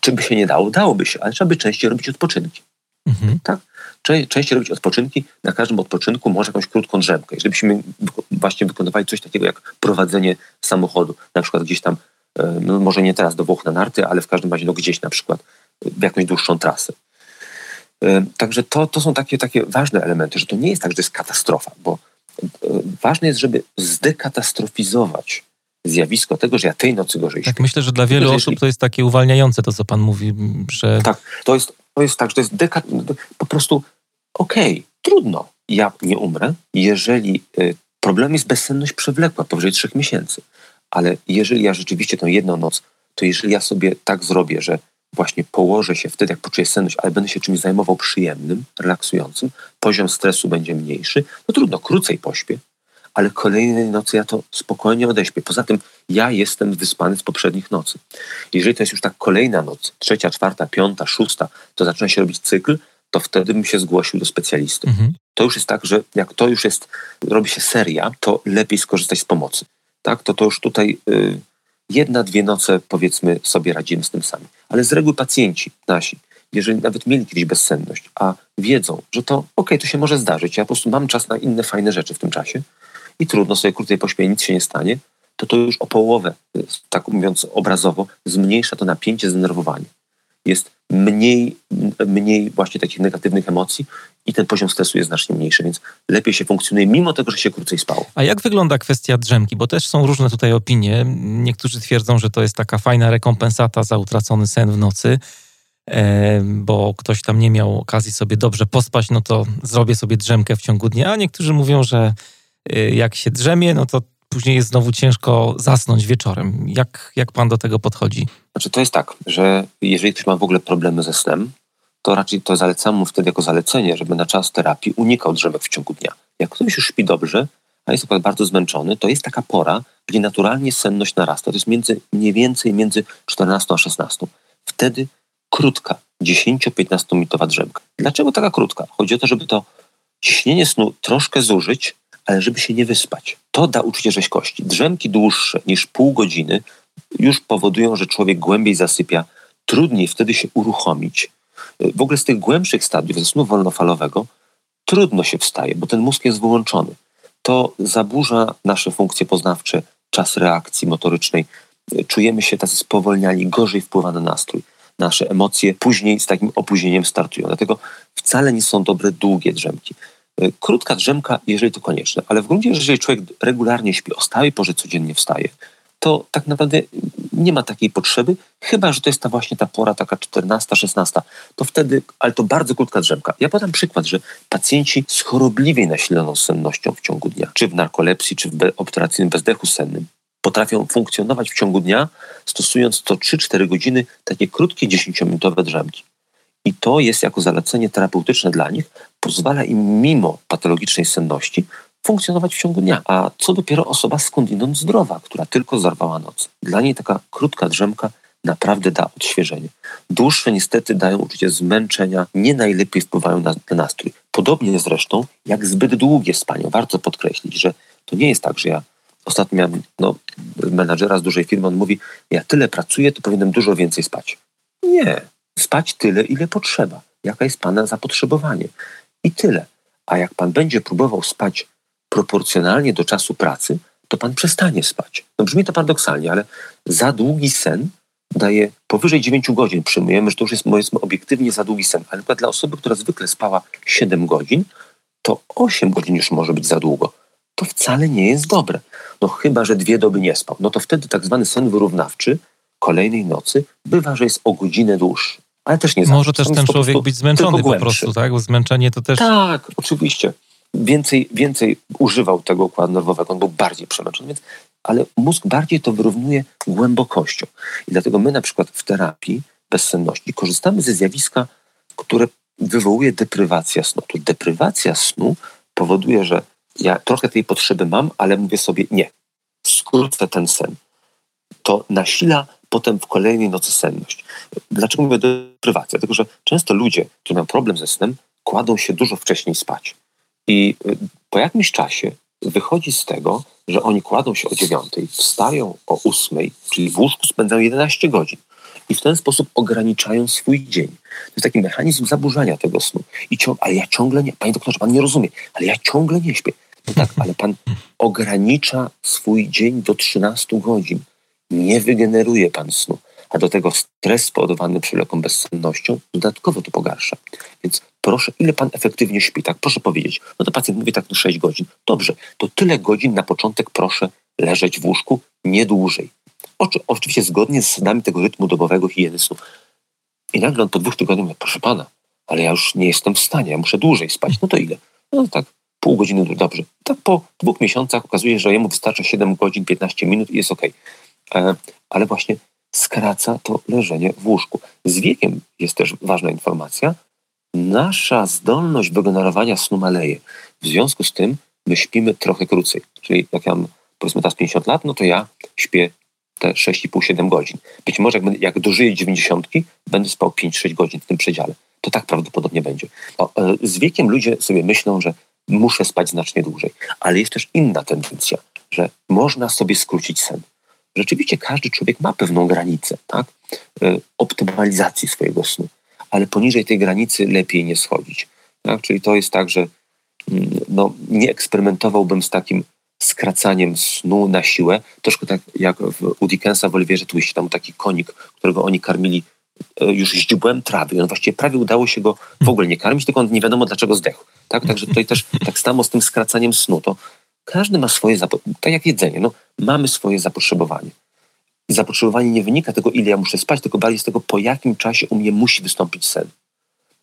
czy, by się nie dało? Dałoby się, ale trzeba by częściej robić odpoczynki. Mhm. Tak? Częściej robić odpoczynki, na każdym odpoczynku może jakąś krótką drzemkę. Jeżeli byśmy właśnie wykonywali coś takiego jak prowadzenie samochodu, na przykład gdzieś tam, y, no może nie teraz do Włoch na narty, ale w każdym razie no gdzieś na przykład w jakąś dłuższą trasę. Także to, to są takie, takie ważne elementy, że to nie jest tak, że to jest katastrofa, bo ważne jest, żeby zdekatastrofizować zjawisko tego, że ja tej nocy gorzej Tak, myślę, że dla wielu osób to jest takie uwalniające to, co pan mówi, że... Tak, to jest, to jest tak, że to jest deka... po prostu okej, okay, trudno, ja nie umrę, jeżeli y, problem jest bezsenność przewlekła powyżej trzech miesięcy, ale jeżeli ja rzeczywiście tę jedną noc, to jeżeli ja sobie tak zrobię, że właśnie położę się wtedy, jak poczuję senność, ale będę się czymś zajmował przyjemnym, relaksującym, poziom stresu będzie mniejszy, no trudno, krócej pośpię, ale kolejnej nocy ja to spokojnie odeśpię. Poza tym ja jestem wyspany z poprzednich nocy. Jeżeli to jest już tak kolejna noc, trzecia, czwarta, piąta, szósta, to zaczyna się robić cykl, to wtedy bym się zgłosił do specjalisty. Mhm. To już jest tak, że jak to już jest, robi się seria, to lepiej skorzystać z pomocy. Tak, to to już tutaj y, jedna, dwie noce powiedzmy sobie radzimy z tym sami. Ale z reguły pacjenci nasi, jeżeli nawet mieli kiedyś bezsenność, a wiedzą, że to okej, okay, to się może zdarzyć, ja po prostu mam czas na inne fajne rzeczy w tym czasie i trudno sobie krócej pośpię, nic się nie stanie, to to już o połowę, tak mówiąc obrazowo, zmniejsza to napięcie, zdenerwowanie. Jest mniej, mniej właśnie takich negatywnych emocji i ten poziom stresu jest znacznie mniejszy, więc lepiej się funkcjonuje, mimo tego, że się krócej spało. A jak wygląda kwestia drzemki? Bo też są różne tutaj opinie. Niektórzy twierdzą, że to jest taka fajna rekompensata za utracony sen w nocy, e, bo ktoś tam nie miał okazji sobie dobrze pospać, no to zrobię sobie drzemkę w ciągu dnia. A niektórzy mówią, że jak się drzemie, no to później jest znowu ciężko zasnąć wieczorem. Jak, jak pan do tego podchodzi? Znaczy to jest tak, że jeżeli ktoś ma w ogóle problemy ze snem, to raczej to zalecamy mu wtedy jako zalecenie, żeby na czas terapii unikał drzemek w ciągu dnia. Jak ktoś już śpi dobrze, a jest bardzo zmęczony, to jest taka pora, gdzie naturalnie senność narasta. To jest między, mniej więcej między 14 a 16. Wtedy krótka, 10-15 minutowa drzemka. Dlaczego taka krótka? Chodzi o to, żeby to ciśnienie snu troszkę zużyć, ale żeby się nie wyspać. To da uczucie rzeźkości. Drzemki dłuższe niż pół godziny już powodują, że człowiek głębiej zasypia, trudniej wtedy się uruchomić. W ogóle z tych głębszych stadiów, snu wolnofalowego, trudno się wstaje, bo ten mózg jest wyłączony. To zaburza nasze funkcje poznawcze, czas reakcji motorycznej. czujemy się tacy spowolniali, gorzej wpływa na nastrój. Nasze emocje później z takim opóźnieniem startują. Dlatego wcale nie są dobre długie drzemki. Y, krótka drzemka, jeżeli to konieczne, ale w gruncie, jeżeli człowiek regularnie śpi, o stałej porze codziennie wstaje, to tak naprawdę nie ma takiej potrzeby, chyba że to jest ta właśnie ta pora taka 14, 16. To wtedy, ale to bardzo krótka drzemka. Ja podam przykład, że pacjenci z chorobliwie nasiloną sennością w ciągu dnia, czy w narkolepsji, czy w operacyjnym bezdechu sennym, potrafią funkcjonować w ciągu dnia, stosując to 3-4 godziny takie krótkie 10-minutowe drzemki. I to jest jako zalecenie terapeutyczne dla nich, pozwala im mimo patologicznej senności funkcjonować w ciągu dnia. A co dopiero osoba skądinąd zdrowa, która tylko zarwała noc. Dla niej taka krótka drzemka naprawdę da odświeżenie. Dłuższe niestety dają uczucie zmęczenia, nie najlepiej wpływają na, na nastrój. Podobnie zresztą jak zbyt długie spanie. Warto podkreślić, że to nie jest tak, że ja ostatnio miałem no, menadżera z dużej firmy, on mówi, ja tyle pracuję, to powinienem dużo więcej spać. Nie, spać tyle, ile potrzeba. Jaka jest Pana zapotrzebowanie. I tyle. A jak Pan będzie próbował spać proporcjonalnie do czasu pracy, to Pan przestanie spać. No brzmi to paradoksalnie, ale za długi sen daje powyżej 9 godzin. Przyjmujemy, że to już jest obiektywnie za długi sen. Ale dla osoby, która zwykle spała 7 godzin, to 8 godzin już może być za długo. To wcale nie jest dobre. No chyba, że dwie doby nie spał. No to wtedy tak zwany sen wyrównawczy kolejnej nocy bywa, że jest o godzinę dłuższy ale też nie Może też ten człowiek być zmęczony po prostu, tak? Bo zmęczenie to też... Tak, oczywiście. Więcej, więcej używał tego układu nerwowego, on był bardziej przemęczony, więc, ale mózg bardziej to wyrównuje głębokością. I dlatego my na przykład w terapii bezsenności korzystamy ze zjawiska, które wywołuje deprywacja snu. To deprywacja snu powoduje, że ja trochę tej potrzeby mam, ale mówię sobie nie, skrócę ten sen. To nasila potem w kolejnej nocy senność. Dlaczego mówię deprywacja? Dlatego, że często ludzie, którzy mają problem ze snem, kładą się dużo wcześniej spać. I y, po jakimś czasie wychodzi z tego, że oni kładą się o dziewiątej, wstają o ósmej, czyli w łóżku spędzają 11 godzin. I w ten sposób ograniczają swój dzień. To jest taki mechanizm zaburzania tego snu. I ciąg, ale ja ciągle nie, panie doktorze, pan nie rozumie, ale ja ciągle nie śpię. No tak, ale pan ogranicza swój dzień do 13 godzin nie wygeneruje pan snu, a do tego stres spowodowany przewlekłą bezsennością dodatkowo to pogarsza. Więc proszę, ile pan efektywnie śpi, tak? Proszę powiedzieć. No to pacjent mówi tak, no 6 godzin. Dobrze, to tyle godzin na początek proszę leżeć w łóżku, nie dłużej. Oczy, oczywiście zgodnie z zasadami tego rytmu dobowego higieny snu. I nagle on po dwóch tygodniach mówi, proszę pana, ale ja już nie jestem w stanie, ja muszę dłużej spać. No to ile? No tak, pół godziny, dobrze. Tak po dwóch miesiącach okazuje że jemu wystarcza 7 godzin, 15 minut i jest ok. E, ale właśnie skraca to leżenie w łóżku. Z wiekiem jest też ważna informacja. Nasza zdolność wygenerowania snu maleje. W związku z tym my śpimy trochę krócej. Czyli jak ja mam powiedzmy teraz 50 lat, no to ja śpię te 6,5-7 godzin. Być może jak, jak dożyję 90, będę spał 5-6 godzin w tym przedziale. To tak prawdopodobnie będzie. E, z wiekiem ludzie sobie myślą, że muszę spać znacznie dłużej. Ale jest też inna tendencja, że można sobie skrócić sen rzeczywiście każdy człowiek ma pewną granicę tak? E, optymalizacji swojego snu, ale poniżej tej granicy lepiej nie schodzić. Tak? Czyli to jest tak, że mm, no, nie eksperymentowałbym z takim skracaniem snu na siłę, troszkę tak jak w, u Dickensa w Oliwierze Twiście, tam taki konik, którego oni karmili e, już źdźbłem trawy. I on właściwie prawie udało się go w ogóle nie karmić, tylko on nie wiadomo dlaczego zdechł. Tak? Także tutaj też tak samo z tym skracaniem snu. To każdy ma swoje, tak jak jedzenie, no, mamy swoje zapotrzebowanie. I zapotrzebowanie nie wynika tego, ile ja muszę spać, tylko bardziej z tego, po jakim czasie u mnie musi wystąpić sen.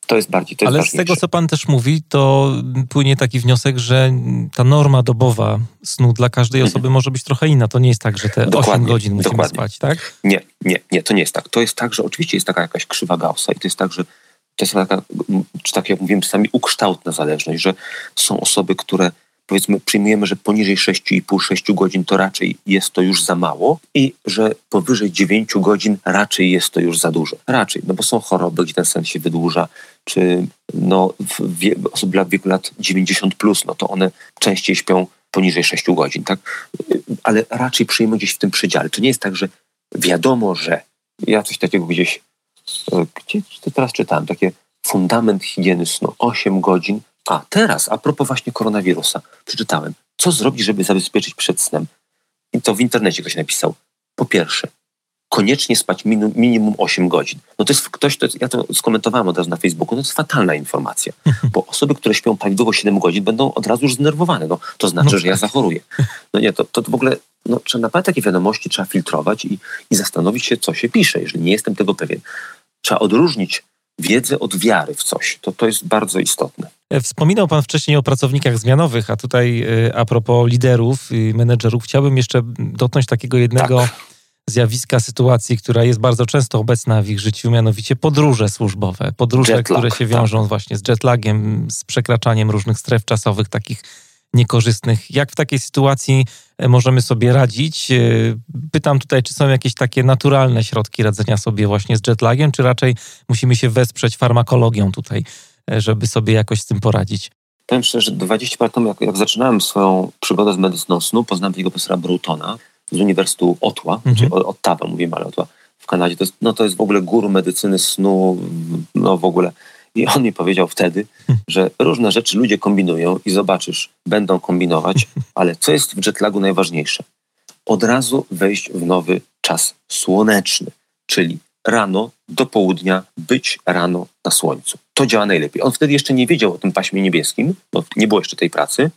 To jest bardziej, to jest Ale z tego, co pan też mówi, to płynie taki wniosek, że ta norma dobowa snu dla każdej mhm. osoby może być trochę inna. To nie jest tak, że te dokładnie, 8 godzin musimy dokładnie. spać, tak? Nie, nie, nie, to nie jest tak. To jest tak, że oczywiście jest taka jakaś krzywa Gaussa i to jest tak, że to jest taka, czy tak jak mówiłem czasami, ukształtna zależność, że są osoby, które powiedzmy przyjmujemy, że poniżej 6,5-6 godzin to raczej jest to już za mało i że powyżej 9 godzin raczej jest to już za dużo. Raczej, no bo są choroby, gdzie ten sen się wydłuża, czy no, wie, osoby w wieku lat 90 plus, no to one częściej śpią poniżej 6 godzin, tak? Ale raczej przyjmujemy gdzieś w tym przedziale. To nie jest tak, że wiadomo, że ja coś takiego gdzieś, e, gdzie to teraz czytałem, takie fundament higieny snu, 8 godzin a teraz, a propos właśnie koronawirusa, przeczytałem, co zrobić, żeby zabezpieczyć przed snem. I to w internecie ktoś napisał. Po pierwsze, koniecznie spać minimum 8 godzin. No to jest ktoś, to jest, ja to skomentowałem od razu na Facebooku, no to jest fatalna informacja, bo osoby, które śpią prawidłowo 7 godzin będą od razu już zdenerwowane. No, to znaczy, no że ja tak. zachoruję. No nie, to, to w ogóle no, trzeba naprawdę takie wiadomości trzeba filtrować i, i zastanowić się, co się pisze, jeżeli nie jestem tego pewien. Trzeba odróżnić wiedzę od wiary w coś. To, to jest bardzo istotne. E, wspominał Pan wcześniej o pracownikach zmianowych, a tutaj e, a propos liderów i menedżerów, chciałbym jeszcze dotknąć takiego jednego tak. zjawiska, sytuacji, która jest bardzo często obecna w ich życiu, mianowicie podróże służbowe. Podróże, Jetlag, które się wiążą tak. właśnie z jetlagiem, z przekraczaniem różnych stref czasowych, takich niekorzystnych. Jak w takiej sytuacji e, możemy sobie radzić? E, pytam tutaj, czy są jakieś takie naturalne środki radzenia sobie właśnie z jetlagiem, czy raczej musimy się wesprzeć farmakologią tutaj, e, żeby sobie jakoś z tym poradzić? Powiem szczerze, 20 lat temu, jak, jak zaczynałem swoją przygodę z medycyną snu, poznałem takiego profesora Brutona z Uniwersytetu Otła, mhm. czyli Ottawa mówimy, ale Otła w Kanadzie. To jest, no to jest w ogóle guru medycyny snu, no w ogóle i on mi powiedział wtedy, że różne rzeczy ludzie kombinują i zobaczysz, będą kombinować, ale co jest w jetlagu najważniejsze? Od razu wejść w nowy czas słoneczny, czyli rano do południa być rano na słońcu. To działa najlepiej. On wtedy jeszcze nie wiedział o tym paśmie niebieskim, bo nie było jeszcze tej pracy,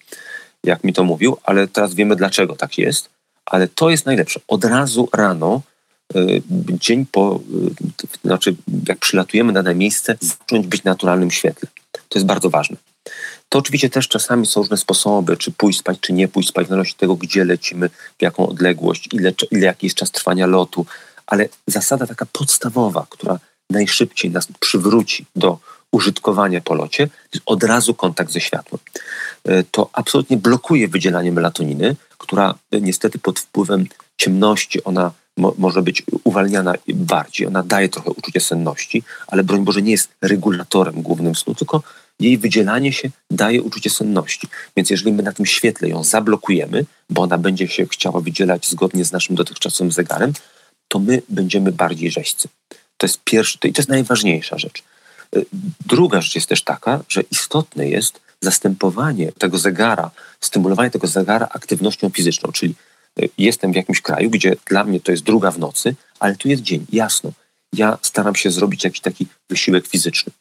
jak mi to mówił, ale teraz wiemy dlaczego tak jest. Ale to jest najlepsze. Od razu rano dzień po, y, znaczy jak przylatujemy na dane miejsce, zacząć być w naturalnym świetle. To jest bardzo ważne. To oczywiście też czasami są różne sposoby, czy pójść spać, czy nie pójść spać, w zależności od tego, gdzie lecimy, w jaką odległość, ile, ile jaki jest czas trwania lotu, ale zasada taka podstawowa, która najszybciej nas przywróci do użytkowania po locie, jest od razu kontakt ze światłem. Y, to absolutnie blokuje wydzielanie melatoniny, która niestety pod wpływem ciemności ona mo może być uwalniana bardziej. Ona daje trochę uczucie senności, ale broń Boże nie jest regulatorem głównym snu, tylko jej wydzielanie się daje uczucie senności. Więc jeżeli my na tym świetle ją zablokujemy, bo ona będzie się chciała wydzielać zgodnie z naszym dotychczasowym zegarem, to my będziemy bardziej rzeźcy. To jest pierwszy, to, jest najważniejsza rzecz. Y, druga rzecz jest też taka, że istotne jest zastępowanie tego zegara, stymulowanie tego zegara aktywnością fizyczną, czyli jestem w jakimś kraju, gdzie dla mnie to jest druga w nocy, ale tu jest dzień, jasno. Ja staram się zrobić jakiś taki wysiłek fizyczny.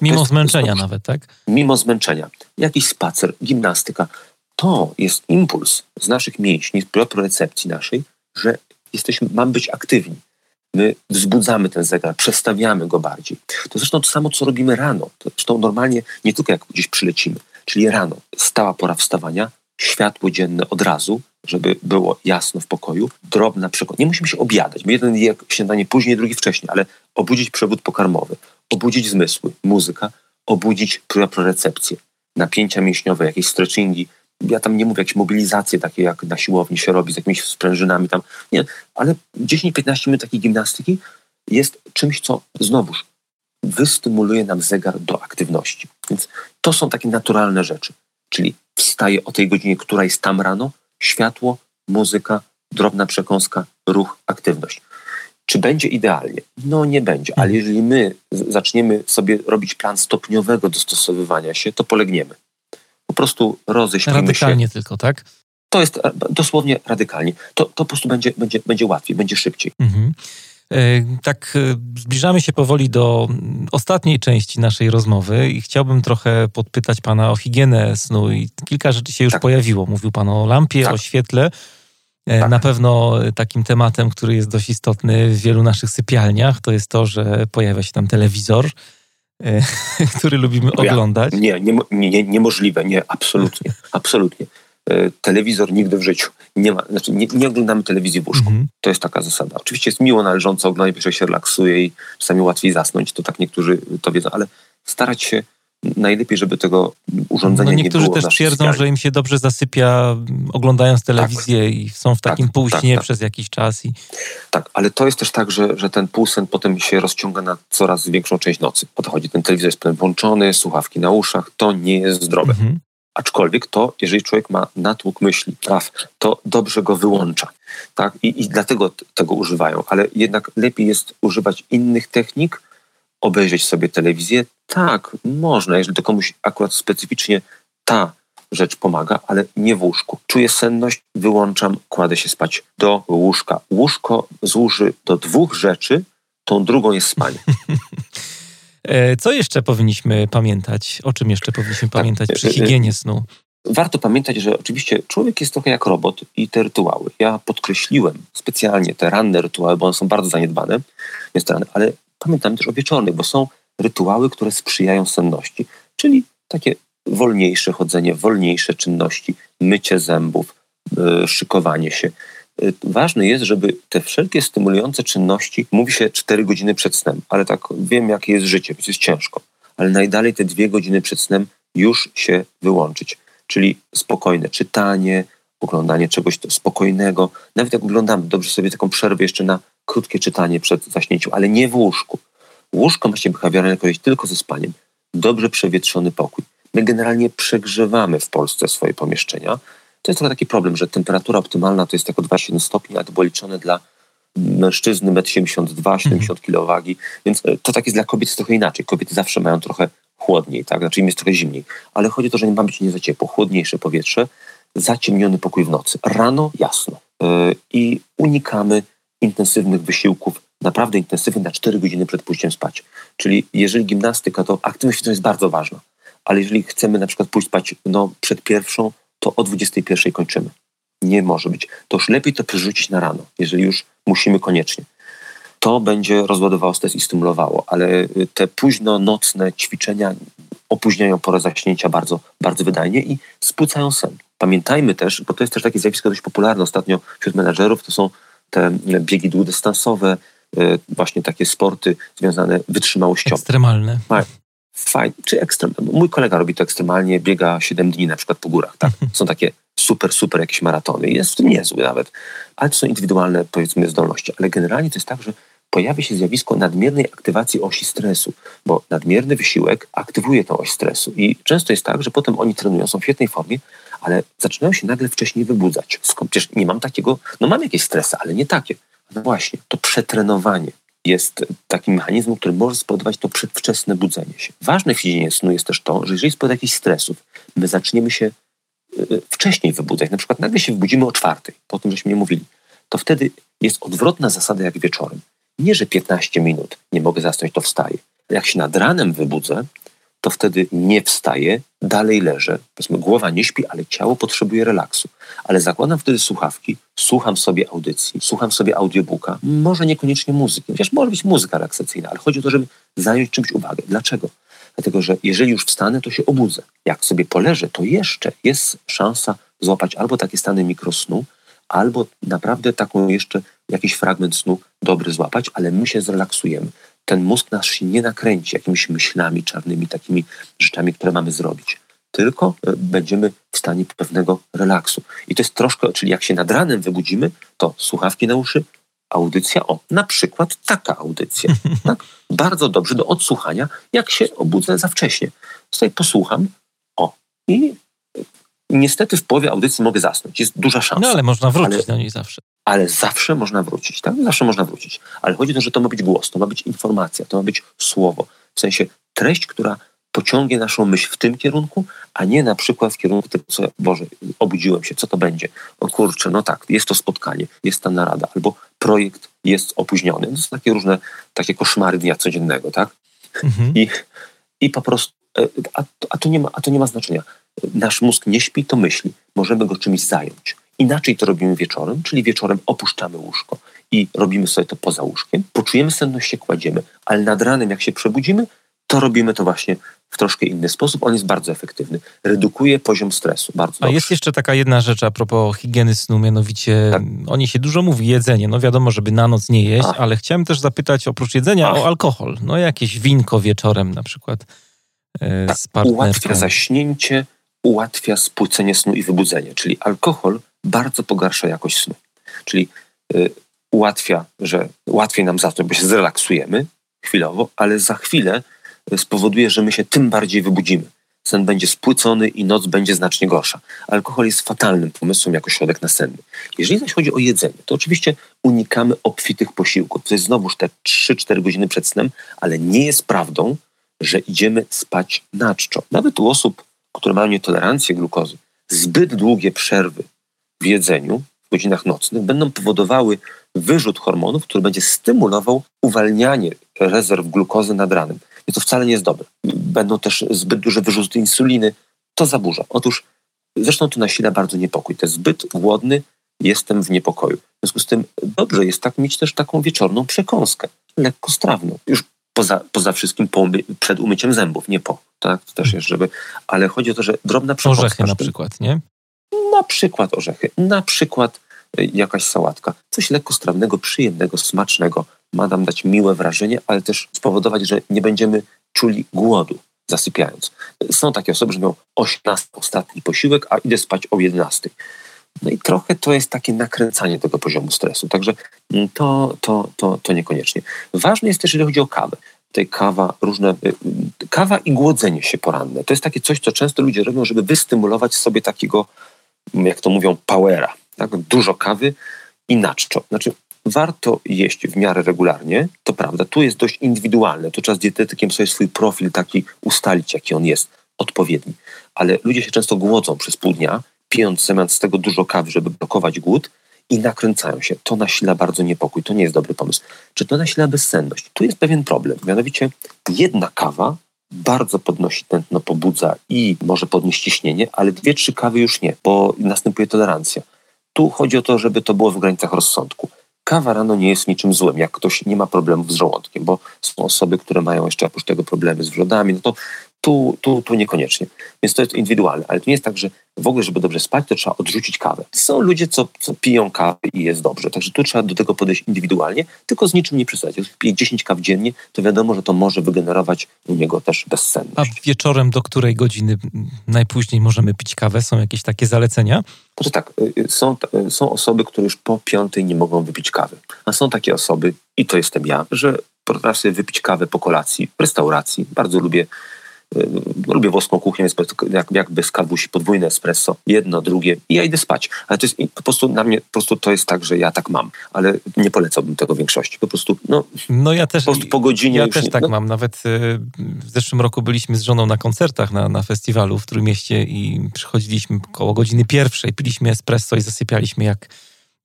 mimo jest, zmęczenia jest, nawet, tak? Mimo zmęczenia. Jakiś spacer, gimnastyka. To jest impuls z naszych mięśni, z propriocepcji naszej, że jesteśmy, mamy być aktywni. My wzbudzamy ten zegar, przestawiamy go bardziej. To zresztą to samo, co robimy rano. To zresztą normalnie, nie tylko jak gdzieś przylecimy, czyli rano, stała pora wstawania, światło dzienne od razu, żeby było jasno w pokoju, drobna przekąska. Nie musimy się obiadać. My jeden je śniadanie później, drugi wcześniej, ale obudzić przewód pokarmowy, obudzić zmysły, muzyka, obudzić prorecepcję, napięcia mięśniowe, jakieś stretchingi. Ja tam nie mówię jakieś mobilizacje takie, jak na siłowni się robi z jakimiś sprężynami tam. Nie, ale 10-15 minut takiej gimnastyki jest czymś, co znowuż wystymuluje nam zegar do aktywności. Więc to są takie naturalne rzeczy. Czyli wstaje o tej godzinie, która jest tam rano, światło, muzyka, drobna przekąska, ruch, aktywność. Czy będzie idealnie? No nie będzie, ale jeżeli my zaczniemy sobie robić plan stopniowego dostosowywania się, to polegniemy. Po prostu roześpimy radykalnie się. Radykalnie tylko, tak? To jest e, dosłownie radykalnie. To, to po prostu będzie, będzie, będzie łatwiej, będzie szybciej. Mhm. E, tak, e, zbliżamy się powoli do ostatniej części naszej rozmowy i chciałbym trochę podpytać Pana o higienę snu. I kilka rzeczy się już tak. pojawiło. Mówił Pan o lampie, tak. o świetle. E, tak. Na pewno takim tematem, który jest dość istotny w wielu naszych sypialniach, to jest to, że pojawia się tam telewizor, który lubimy oglądać. Nie, nie, nie, niemożliwe, nie, absolutnie, absolutnie. E, telewizor nigdy w życiu. Nie, ma, znaczy nie, nie oglądamy telewizji w łóżku. Mm -hmm. To jest taka zasada. Oczywiście jest miło należące oglądać, że się relaksuje i czasami łatwiej zasnąć, to tak niektórzy to wiedzą, ale starać się najlepiej, żeby tego urządzenia no nie było. Niektórzy też twierdzą, że im się dobrze zasypia oglądając telewizję tak. i są w takim tak, półśnie tak, tak, przez jakiś czas. I... Tak, ale to jest też tak, że, że ten półsen potem się rozciąga na coraz większą część nocy. O to chodzi. Ten telewizor jest włączony, słuchawki na uszach. To nie jest zdrowe. Mhm. Aczkolwiek to, jeżeli człowiek ma natłok myśli, praw, to dobrze go wyłącza. Tak? I, I dlatego tego używają, ale jednak lepiej jest używać innych technik, obejrzeć sobie telewizję. Tak, można, jeżeli to komuś akurat specyficznie ta rzecz pomaga, ale nie w łóżku. Czuję senność, wyłączam, kładę się spać do łóżka. Łóżko złuży do dwóch rzeczy, tą drugą jest spanie. E, co jeszcze powinniśmy pamiętać? O czym jeszcze powinniśmy tak, pamiętać przy e, e, higienie snu? Warto pamiętać, że oczywiście człowiek jest trochę jak robot i te rytuały. Ja podkreśliłem specjalnie te ranne rytuały, bo one są bardzo zaniedbane, ale pamiętam też o wieczornych, bo są rytuały, które sprzyjają senności, czyli takie wolniejsze chodzenie, wolniejsze czynności, mycie zębów, szykowanie się. Ważne jest, żeby te wszelkie stymulujące czynności, mówi się 4 godziny przed snem, ale tak wiem, jakie jest życie, więc jest ciężko, ale najdalej te dwie godziny przed snem już się wyłączyć. Czyli spokojne czytanie, oglądanie czegoś spokojnego. Nawet jak oglądamy, dobrze sobie taką przerwę jeszcze na krótkie czytanie przed zaśnięciem, ale nie w łóżku. Łóżko ma się behawioralnie kojarzyć tylko ze spaniem. Dobrze przewietrzony pokój. My generalnie przegrzewamy w Polsce swoje pomieszczenia, to jest trochę taki problem, że temperatura optymalna to jest jako 27 stopni, a to było liczone dla mężczyzny 1,72 m, 70 kg więc e, to tak jest dla kobiet jest trochę inaczej. Kobiety zawsze mają trochę chłodniej, tak? Znaczy im jest trochę zimniej. Ale chodzi o to, że nie ma być nie za ciepło, chłodniejsze powietrze, zaciemniony pokój w nocy. Rano jasno. Yy, I unikamy intensywnych wysiłków, naprawdę intensywnych na 4 godziny przed pójściem spać. Czyli jeżeli gimnastyka, to aktywność jest bardzo ważna. Ale jeżeli chcemy na przykład pójść spać no, przed pierwszą, to o 21 kończymy. Nie może być. To już lepiej to przerzucić na rano, jeżeli już musimy koniecznie. To będzie rozładowało stres i stymulowało, ale y, te późno nocne ćwiczenia opóźniają porę zaśnięcia bardzo, bardzo wydajnie i spłycają sen. Pamiętajmy też, bo to jest też takie zjawisko dość popularne ostatnio wśród menedżerów, to są te biegi długodystansowe, y, właśnie takie sporty związane wytrzymałościowo. Ekstremalne fajnie, czy ekstrem. Mój kolega robi to ekstremalnie, biega 7 dni na przykład po górach, tak? Mhm. Są takie super, super jakieś maratony jest w tym niezły nawet. Ale to są indywidualne, powiedzmy, zdolności. Ale generalnie to jest tak, że pojawia się zjawisko nadmiernej aktywacji osi stresu, bo nadmierny wysiłek aktywuje tą oś stresu. I często jest tak, że potem oni trenują, są w świetnej formie, ale zaczynają się nagle wcześniej wybudzać. Skąd? Przecież nie mam takiego, no mam jakieś stresy, ale nie takie. No właśnie, to przetrenowanie, jest takim mechanizmem, który może spowodować to przedwczesne budzenie się. Ważne w higienie snu jest też to, że jeżeli spod jakichś stresów my zaczniemy się y, y, wcześniej wybudzać, na przykład nagle się wybudzimy o czwartej, po tym, żeśmy nie mówili, to wtedy jest odwrotna zasada jak wieczorem. Nie, że 15 minut nie mogę zasnąć, to wstaję. Jak się nad ranem wybudzę, to wtedy nie wstaję, dalej leżę. Powiedzmy, głowa nie śpi, ale ciało potrzebuje relaksu. Ale zakładam wtedy słuchawki, słucham sobie audycji, słucham sobie audiobooka, może niekoniecznie muzyki. Wiesz, może być muzyka relaksacyjna, ale chodzi o to, żeby zająć czymś uwagę. Dlaczego? Dlatego, że jeżeli już wstanę, to się obudzę. Jak sobie poleżę, to jeszcze jest szansa złapać albo takie stany mikrosnu, albo naprawdę taką jeszcze jakiś fragment snu dobry złapać, ale my się zrelaksujemy ten mózg nasz się nie nakręci jakimiś myślami czarnymi, takimi rzeczami, które mamy zrobić. Tylko e, będziemy w stanie pewnego relaksu. I to jest troszkę, czyli jak się nad ranem wybudzimy, to słuchawki na uszy, audycja, o, na przykład taka audycja. Tak? Bardzo dobrze do odsłuchania, jak się obudzę za wcześnie. Tutaj posłucham, o, i niestety w połowie audycji mogę zasnąć. Jest duża szansa. No ale można wrócić ale, do niej zawsze ale zawsze można wrócić, tak? Zawsze można wrócić. Ale chodzi o to, że to ma być głos, to ma być informacja, to ma być słowo. W sensie treść, która pociągnie naszą myśl w tym kierunku, a nie na przykład w kierunku tego, co, Boże, obudziłem się, co to będzie? O kurczę, no tak, jest to spotkanie, jest ta narada, albo projekt jest opóźniony. To są takie różne, takie koszmary dnia codziennego, tak? Mhm. I, I po prostu, e, a, a, to nie ma, a to nie ma znaczenia. Nasz mózg nie śpi, to myśli. Możemy go czymś zająć. Inaczej to robimy wieczorem, czyli wieczorem opuszczamy łóżko i robimy sobie to poza łóżkiem. Poczujemy senność, się kładziemy, ale nad ranem, jak się przebudzimy, to robimy to właśnie w troszkę inny sposób. On jest bardzo efektywny. Redukuje poziom stresu. Bardzo A jest jeszcze taka jedna rzecz a propos higieny snu, mianowicie tak. o niej się dużo mówi, jedzenie. No wiadomo, żeby na noc nie jeść, Ach. ale chciałem też zapytać oprócz jedzenia Ach. o alkohol. No jakieś winko wieczorem na przykład e, tak. z partnerką. Ułatwia zaśnięcie, ułatwia spłycenie snu i wybudzenie. Czyli alkohol bardzo pogarsza jakość snu. Czyli y, ułatwia, że łatwiej nam za to, bo się zrelaksujemy chwilowo, ale za chwilę y, spowoduje, że my się tym bardziej wybudzimy. Sen będzie spłycony i noc będzie znacznie gorsza. Alkohol jest fatalnym pomysłem jako środek nasenny. Jeżeli zaś chodzi o jedzenie, to oczywiście unikamy obfitych posiłków. To jest znowuż te 3-4 godziny przed snem, ale nie jest prawdą, że idziemy spać na czczo. Nawet u osób które mają nietolerancję glukozy, zbyt długie przerwy w jedzeniu w godzinach nocnych będą powodowały wyrzut hormonów, który będzie stymulował uwalnianie rezerw glukozy nad ranem. I to wcale nie jest dobre. Będą też zbyt duże wyrzuty insuliny. To zaburza. Otóż zresztą to nasila bardzo niepokój. Jest zbyt głodny, jestem w niepokoju. W związku z tym dobrze jest tak mieć też taką wieczorną przekąskę, lekko strawną. Już poza, poza wszystkim po, przed umyciem zębów, nie po. Tak? To też jest, żeby... Ale chodzi o to, że drobna przekąska... Orzechy na przykład, nie? Na przykład orzechy, na przykład y, jakaś sałatka. Coś lekko strawnego, przyjemnego, smacznego. Ma nam dać miłe wrażenie, ale też spowodować, że nie będziemy czuli głodu zasypiając. Są takie osoby, że mają 18 ostatni posiłek, a idę spać o 11. No i trochę to jest takie nakręcanie tego poziomu stresu. Także mm, to, to, to, to niekoniecznie. Ważne jest też, jeżeli chodzi o kawę. Tej kawa, różne, y, y, kawa i głodzenie się poranne. To jest takie coś, co często ludzie robią, żeby wystymulować sobie takiego, mm, jak to mówią, powera. Tak? Dużo kawy i naczczo. Znaczy, warto jeść w miarę regularnie, to prawda, tu jest dość indywidualne, to trzeba z dietetykiem sobie swój profil taki ustalić, jaki on jest, odpowiedni. Ale ludzie się często głodzą przez pół dnia pijąc zamiast tego dużo kawy, żeby blokować głód i nakręcają się. To nasila bardzo niepokój, to nie jest dobry pomysł. Czy to nasila bezsenność? Tu jest pewien problem, mianowicie jedna kawa bardzo podnosi tętno, pobudza i może podnieść ciśnienie, ale dwie, trzy kawy już nie, bo następuje tolerancja. Tu chodzi o to, żeby to było w granicach rozsądku. Kawa rano nie jest niczym złym, jak ktoś nie ma problemów z żołądkiem, bo są osoby, które mają jeszcze oprócz tego problemy z wrzodami, no to tu, tu, tu niekoniecznie. Więc to jest indywidualne, ale to nie jest tak, że w ogóle, żeby dobrze spać, to trzeba odrzucić kawę. Są ludzie, co, co piją kawę i jest dobrze, także tu trzeba do tego podejść indywidualnie, tylko z niczym nie przesadzać. Jak pije 10 kaw dziennie, to wiadomo, że to może wygenerować u niego też bezsenność. A wieczorem do której godziny najpóźniej możemy pić kawę? Są jakieś takie zalecenia? To tak, y, y, są, y, są osoby, które już po piątej nie mogą wypić kawy. A są takie osoby, i to jestem ja, że potrafię wypić kawę po kolacji w restauracji. Bardzo lubię lubię włoską kuchnię, więc jak, jakby z kawusi podwójne espresso, jedno, drugie i ja idę spać. Ale to jest po prostu na mnie, po prostu to jest tak, że ja tak mam, ale nie polecałbym tego większości. Po prostu, no, no ja też, po po godzinie Ja też nie, tak no. mam. Nawet y, w zeszłym roku byliśmy z żoną na koncertach na, na festiwalu w Trójmieście i przychodziliśmy koło godziny pierwszej, piliśmy espresso i zasypialiśmy jak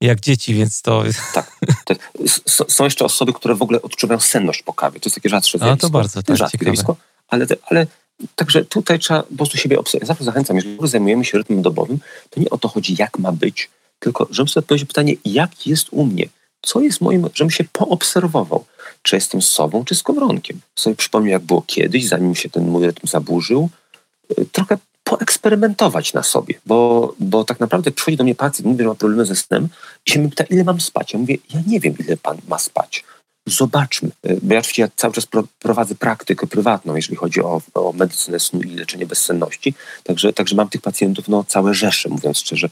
jak dzieci, więc to... Tak. tak. są jeszcze osoby, które w ogóle odczuwają senność po kawie. To jest takie rzadsze zjawisko. A to bardzo tak, rzadkie zjawisko ale, ale także tutaj trzeba po prostu siebie obserwować. Zawsze zachęcam, jeżeli zajmujemy się rytmem dobowym, to nie o to chodzi, jak ma być, tylko żebym sobie odpowiedział pytanie, jak jest u mnie? Co jest moim, żebym się poobserwował. Czy jestem sobą, czy skowronkiem? Sobie przypomnę, jak było kiedyś, zanim się ten mój rytm zaburzył. Y, trochę poeksperymentować na sobie, bo, bo tak naprawdę przychodzi do mnie pacjent, mówi, że ma problemy ze snem i się mnie pyta, ile mam spać? Ja mówię, ja nie wiem, ile pan ma spać zobaczmy. E, bo ja oczywiście ja cały czas prowadzę praktykę prywatną, jeżeli chodzi o, o medycynę snu i leczenie bezsenności. Także, także mam tych pacjentów no, całe rzesze, mówiąc szczerze.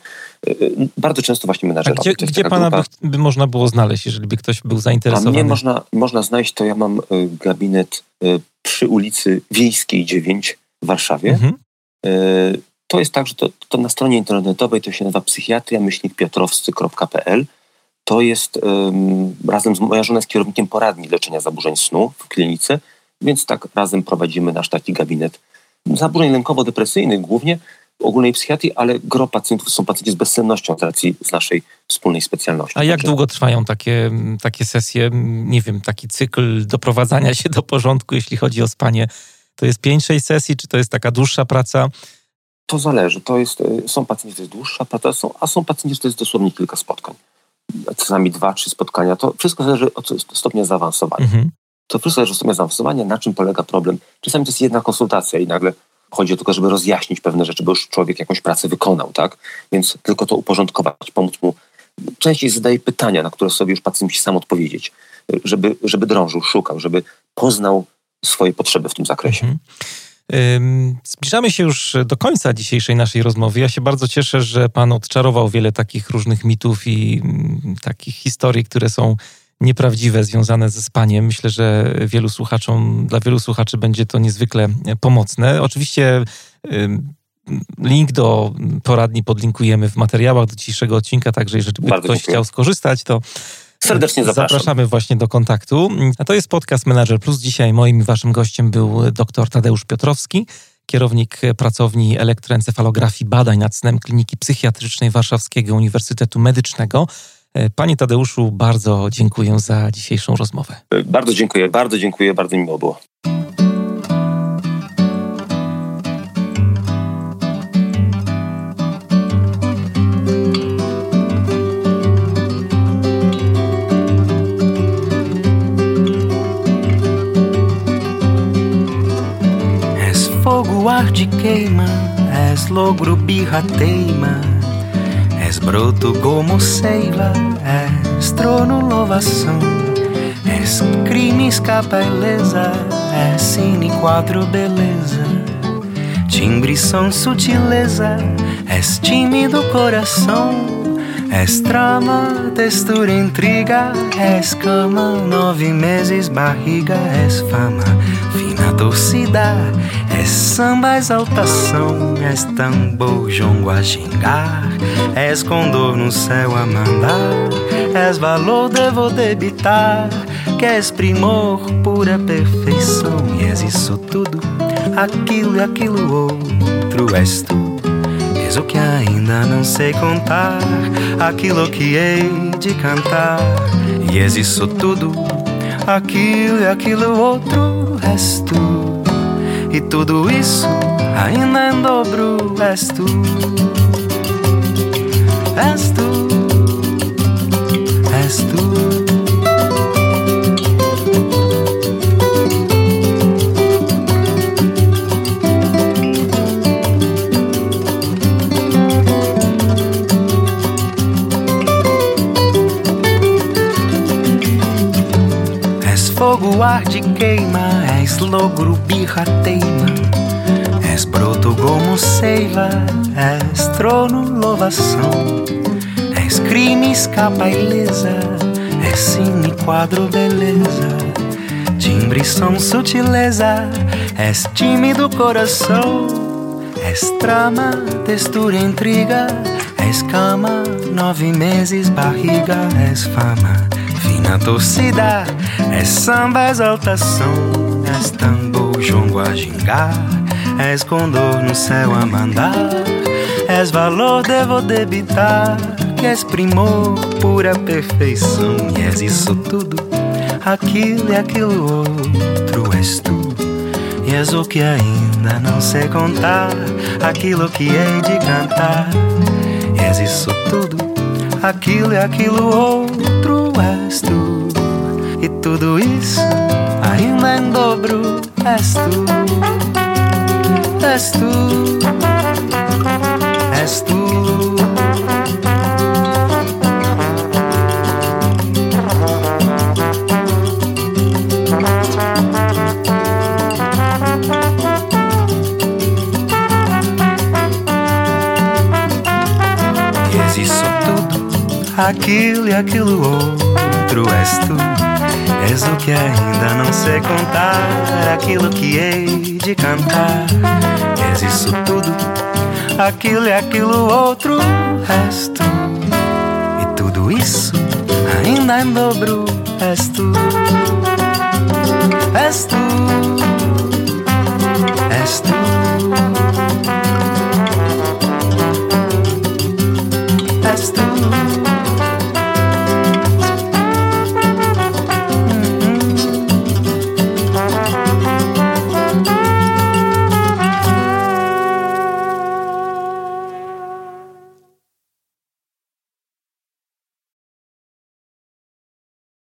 E, e, bardzo często właśnie menadżerowie. A gdzie, gdzie pana by, by, można było znaleźć, jeżeli by ktoś był zainteresowany? A mnie można, można znaleźć, to ja mam gabinet przy ulicy Wiejskiej 9 w Warszawie. Mhm. To jest tak, że to, to na stronie internetowej to się nazywa psychiatria-piotrowscy.pl to jest um, razem z moja żona jest kierownikiem poradni leczenia zaburzeń snu w klinice, więc tak razem prowadzimy nasz taki gabinet zaburzeń lękowo-depresyjnych głównie ogólnej psychiatrii, ale gro pacjentów są pacjenci z bezsennością z racji z naszej wspólnej specjalności. A jak Także... długo trwają takie, takie sesje, nie wiem, taki cykl doprowadzania się do porządku, jeśli chodzi o spanie? To jest 5-6 sesji, czy to jest taka dłuższa praca? To zależy. To jest, y, są pacjenci, to jest dłuższa praca, są, a są pacjenci, że to jest dosłownie kilka spotkań czasami dwa, trzy spotkania. To wszystko zależy od stopnia zaawansowania. Mhm. To wszystko zależy od stopnia zaawansowania, na czym polega problem. Czasami to jest jedna konsultacja i nagle chodzi o tylko, żeby rozjaśnić pewne rzeczy, bo już człowiek jakąś pracę wykonał, tak? Więc tylko to uporządkować, pomóc mu. Częściej zadaje pytania, na które sobie już pacjent musi sam odpowiedzieć, żeby, żeby drążył, szukał, żeby poznał swoje potrzeby w tym zakresie. Mhm. Zbliżamy się już do końca dzisiejszej naszej rozmowy. Ja się bardzo cieszę, że Pan odczarował wiele takich różnych mitów i mm, takich historii, które są nieprawdziwe, związane ze spaniem. Myślę, że wielu słuchaczom, dla wielu słuchaczy będzie to niezwykle pomocne. Oczywiście link do poradni podlinkujemy w materiałach do dzisiejszego odcinka, także jeżeli by ktoś dziękuję. chciał skorzystać, to Serdecznie zapraszam. Zapraszamy właśnie do kontaktu. A to jest podcast Manager Plus. Dzisiaj moim waszym gościem był dr Tadeusz Piotrowski, kierownik pracowni elektroencefalografii badań nad snem Kliniki Psychiatrycznej Warszawskiego Uniwersytetu Medycznego. Panie Tadeuszu, bardzo dziękuję za dzisiejszą rozmowę. Bardzo dziękuję, bardzo dziękuję, bardzo miło było. Arde queima, és logro birra teima, és broto como seiva, és trono louvação, és crime escapa ilesa, és cine quadro beleza, timbre som sutileza, és tímido coração. És trama, textura, intriga, és cama, nove meses, barriga, és fama, fina torcida, és samba, exaltação, és tambor, jongo a gingar, és condor no céu a mandar, és valor, devo debitar, que és primor, pura perfeição, e és isso tudo, aquilo e aquilo outro, és tu o que ainda não sei contar, aquilo que hei de cantar. E és isso tudo, aquilo e aquilo outro és tu. E tudo isso ainda em dobro és tu. És tu, és tu. Fogo arde queima, és logro birra teima, és broto gomo seiva, és trono louvação, és crime escapa ilesa, és cine quadro beleza, timbre som sutileza, és tímido coração, és trama, textura intriga, és cama, nove meses barriga, és fama fina torcida, é samba, exaltação, és tambor, jongo a gingar, és condor no céu a mandar, és valor, devo debitar, que és primor, pura perfeição, e és isso tudo, aquilo e aquilo outro és tu. E és o que ainda não sei contar, aquilo que hei de cantar. E és isso tudo, aquilo e aquilo outro és tu. E tudo isso ainda em dobro és tu. És tu. És tu. E aquilo e aquilo outro és tu. És o que ainda não sei contar, aquilo que hei de cantar. És isso tudo, aquilo e aquilo outro és tu. E tudo isso ainda em dobro és tu. És tu, és tu.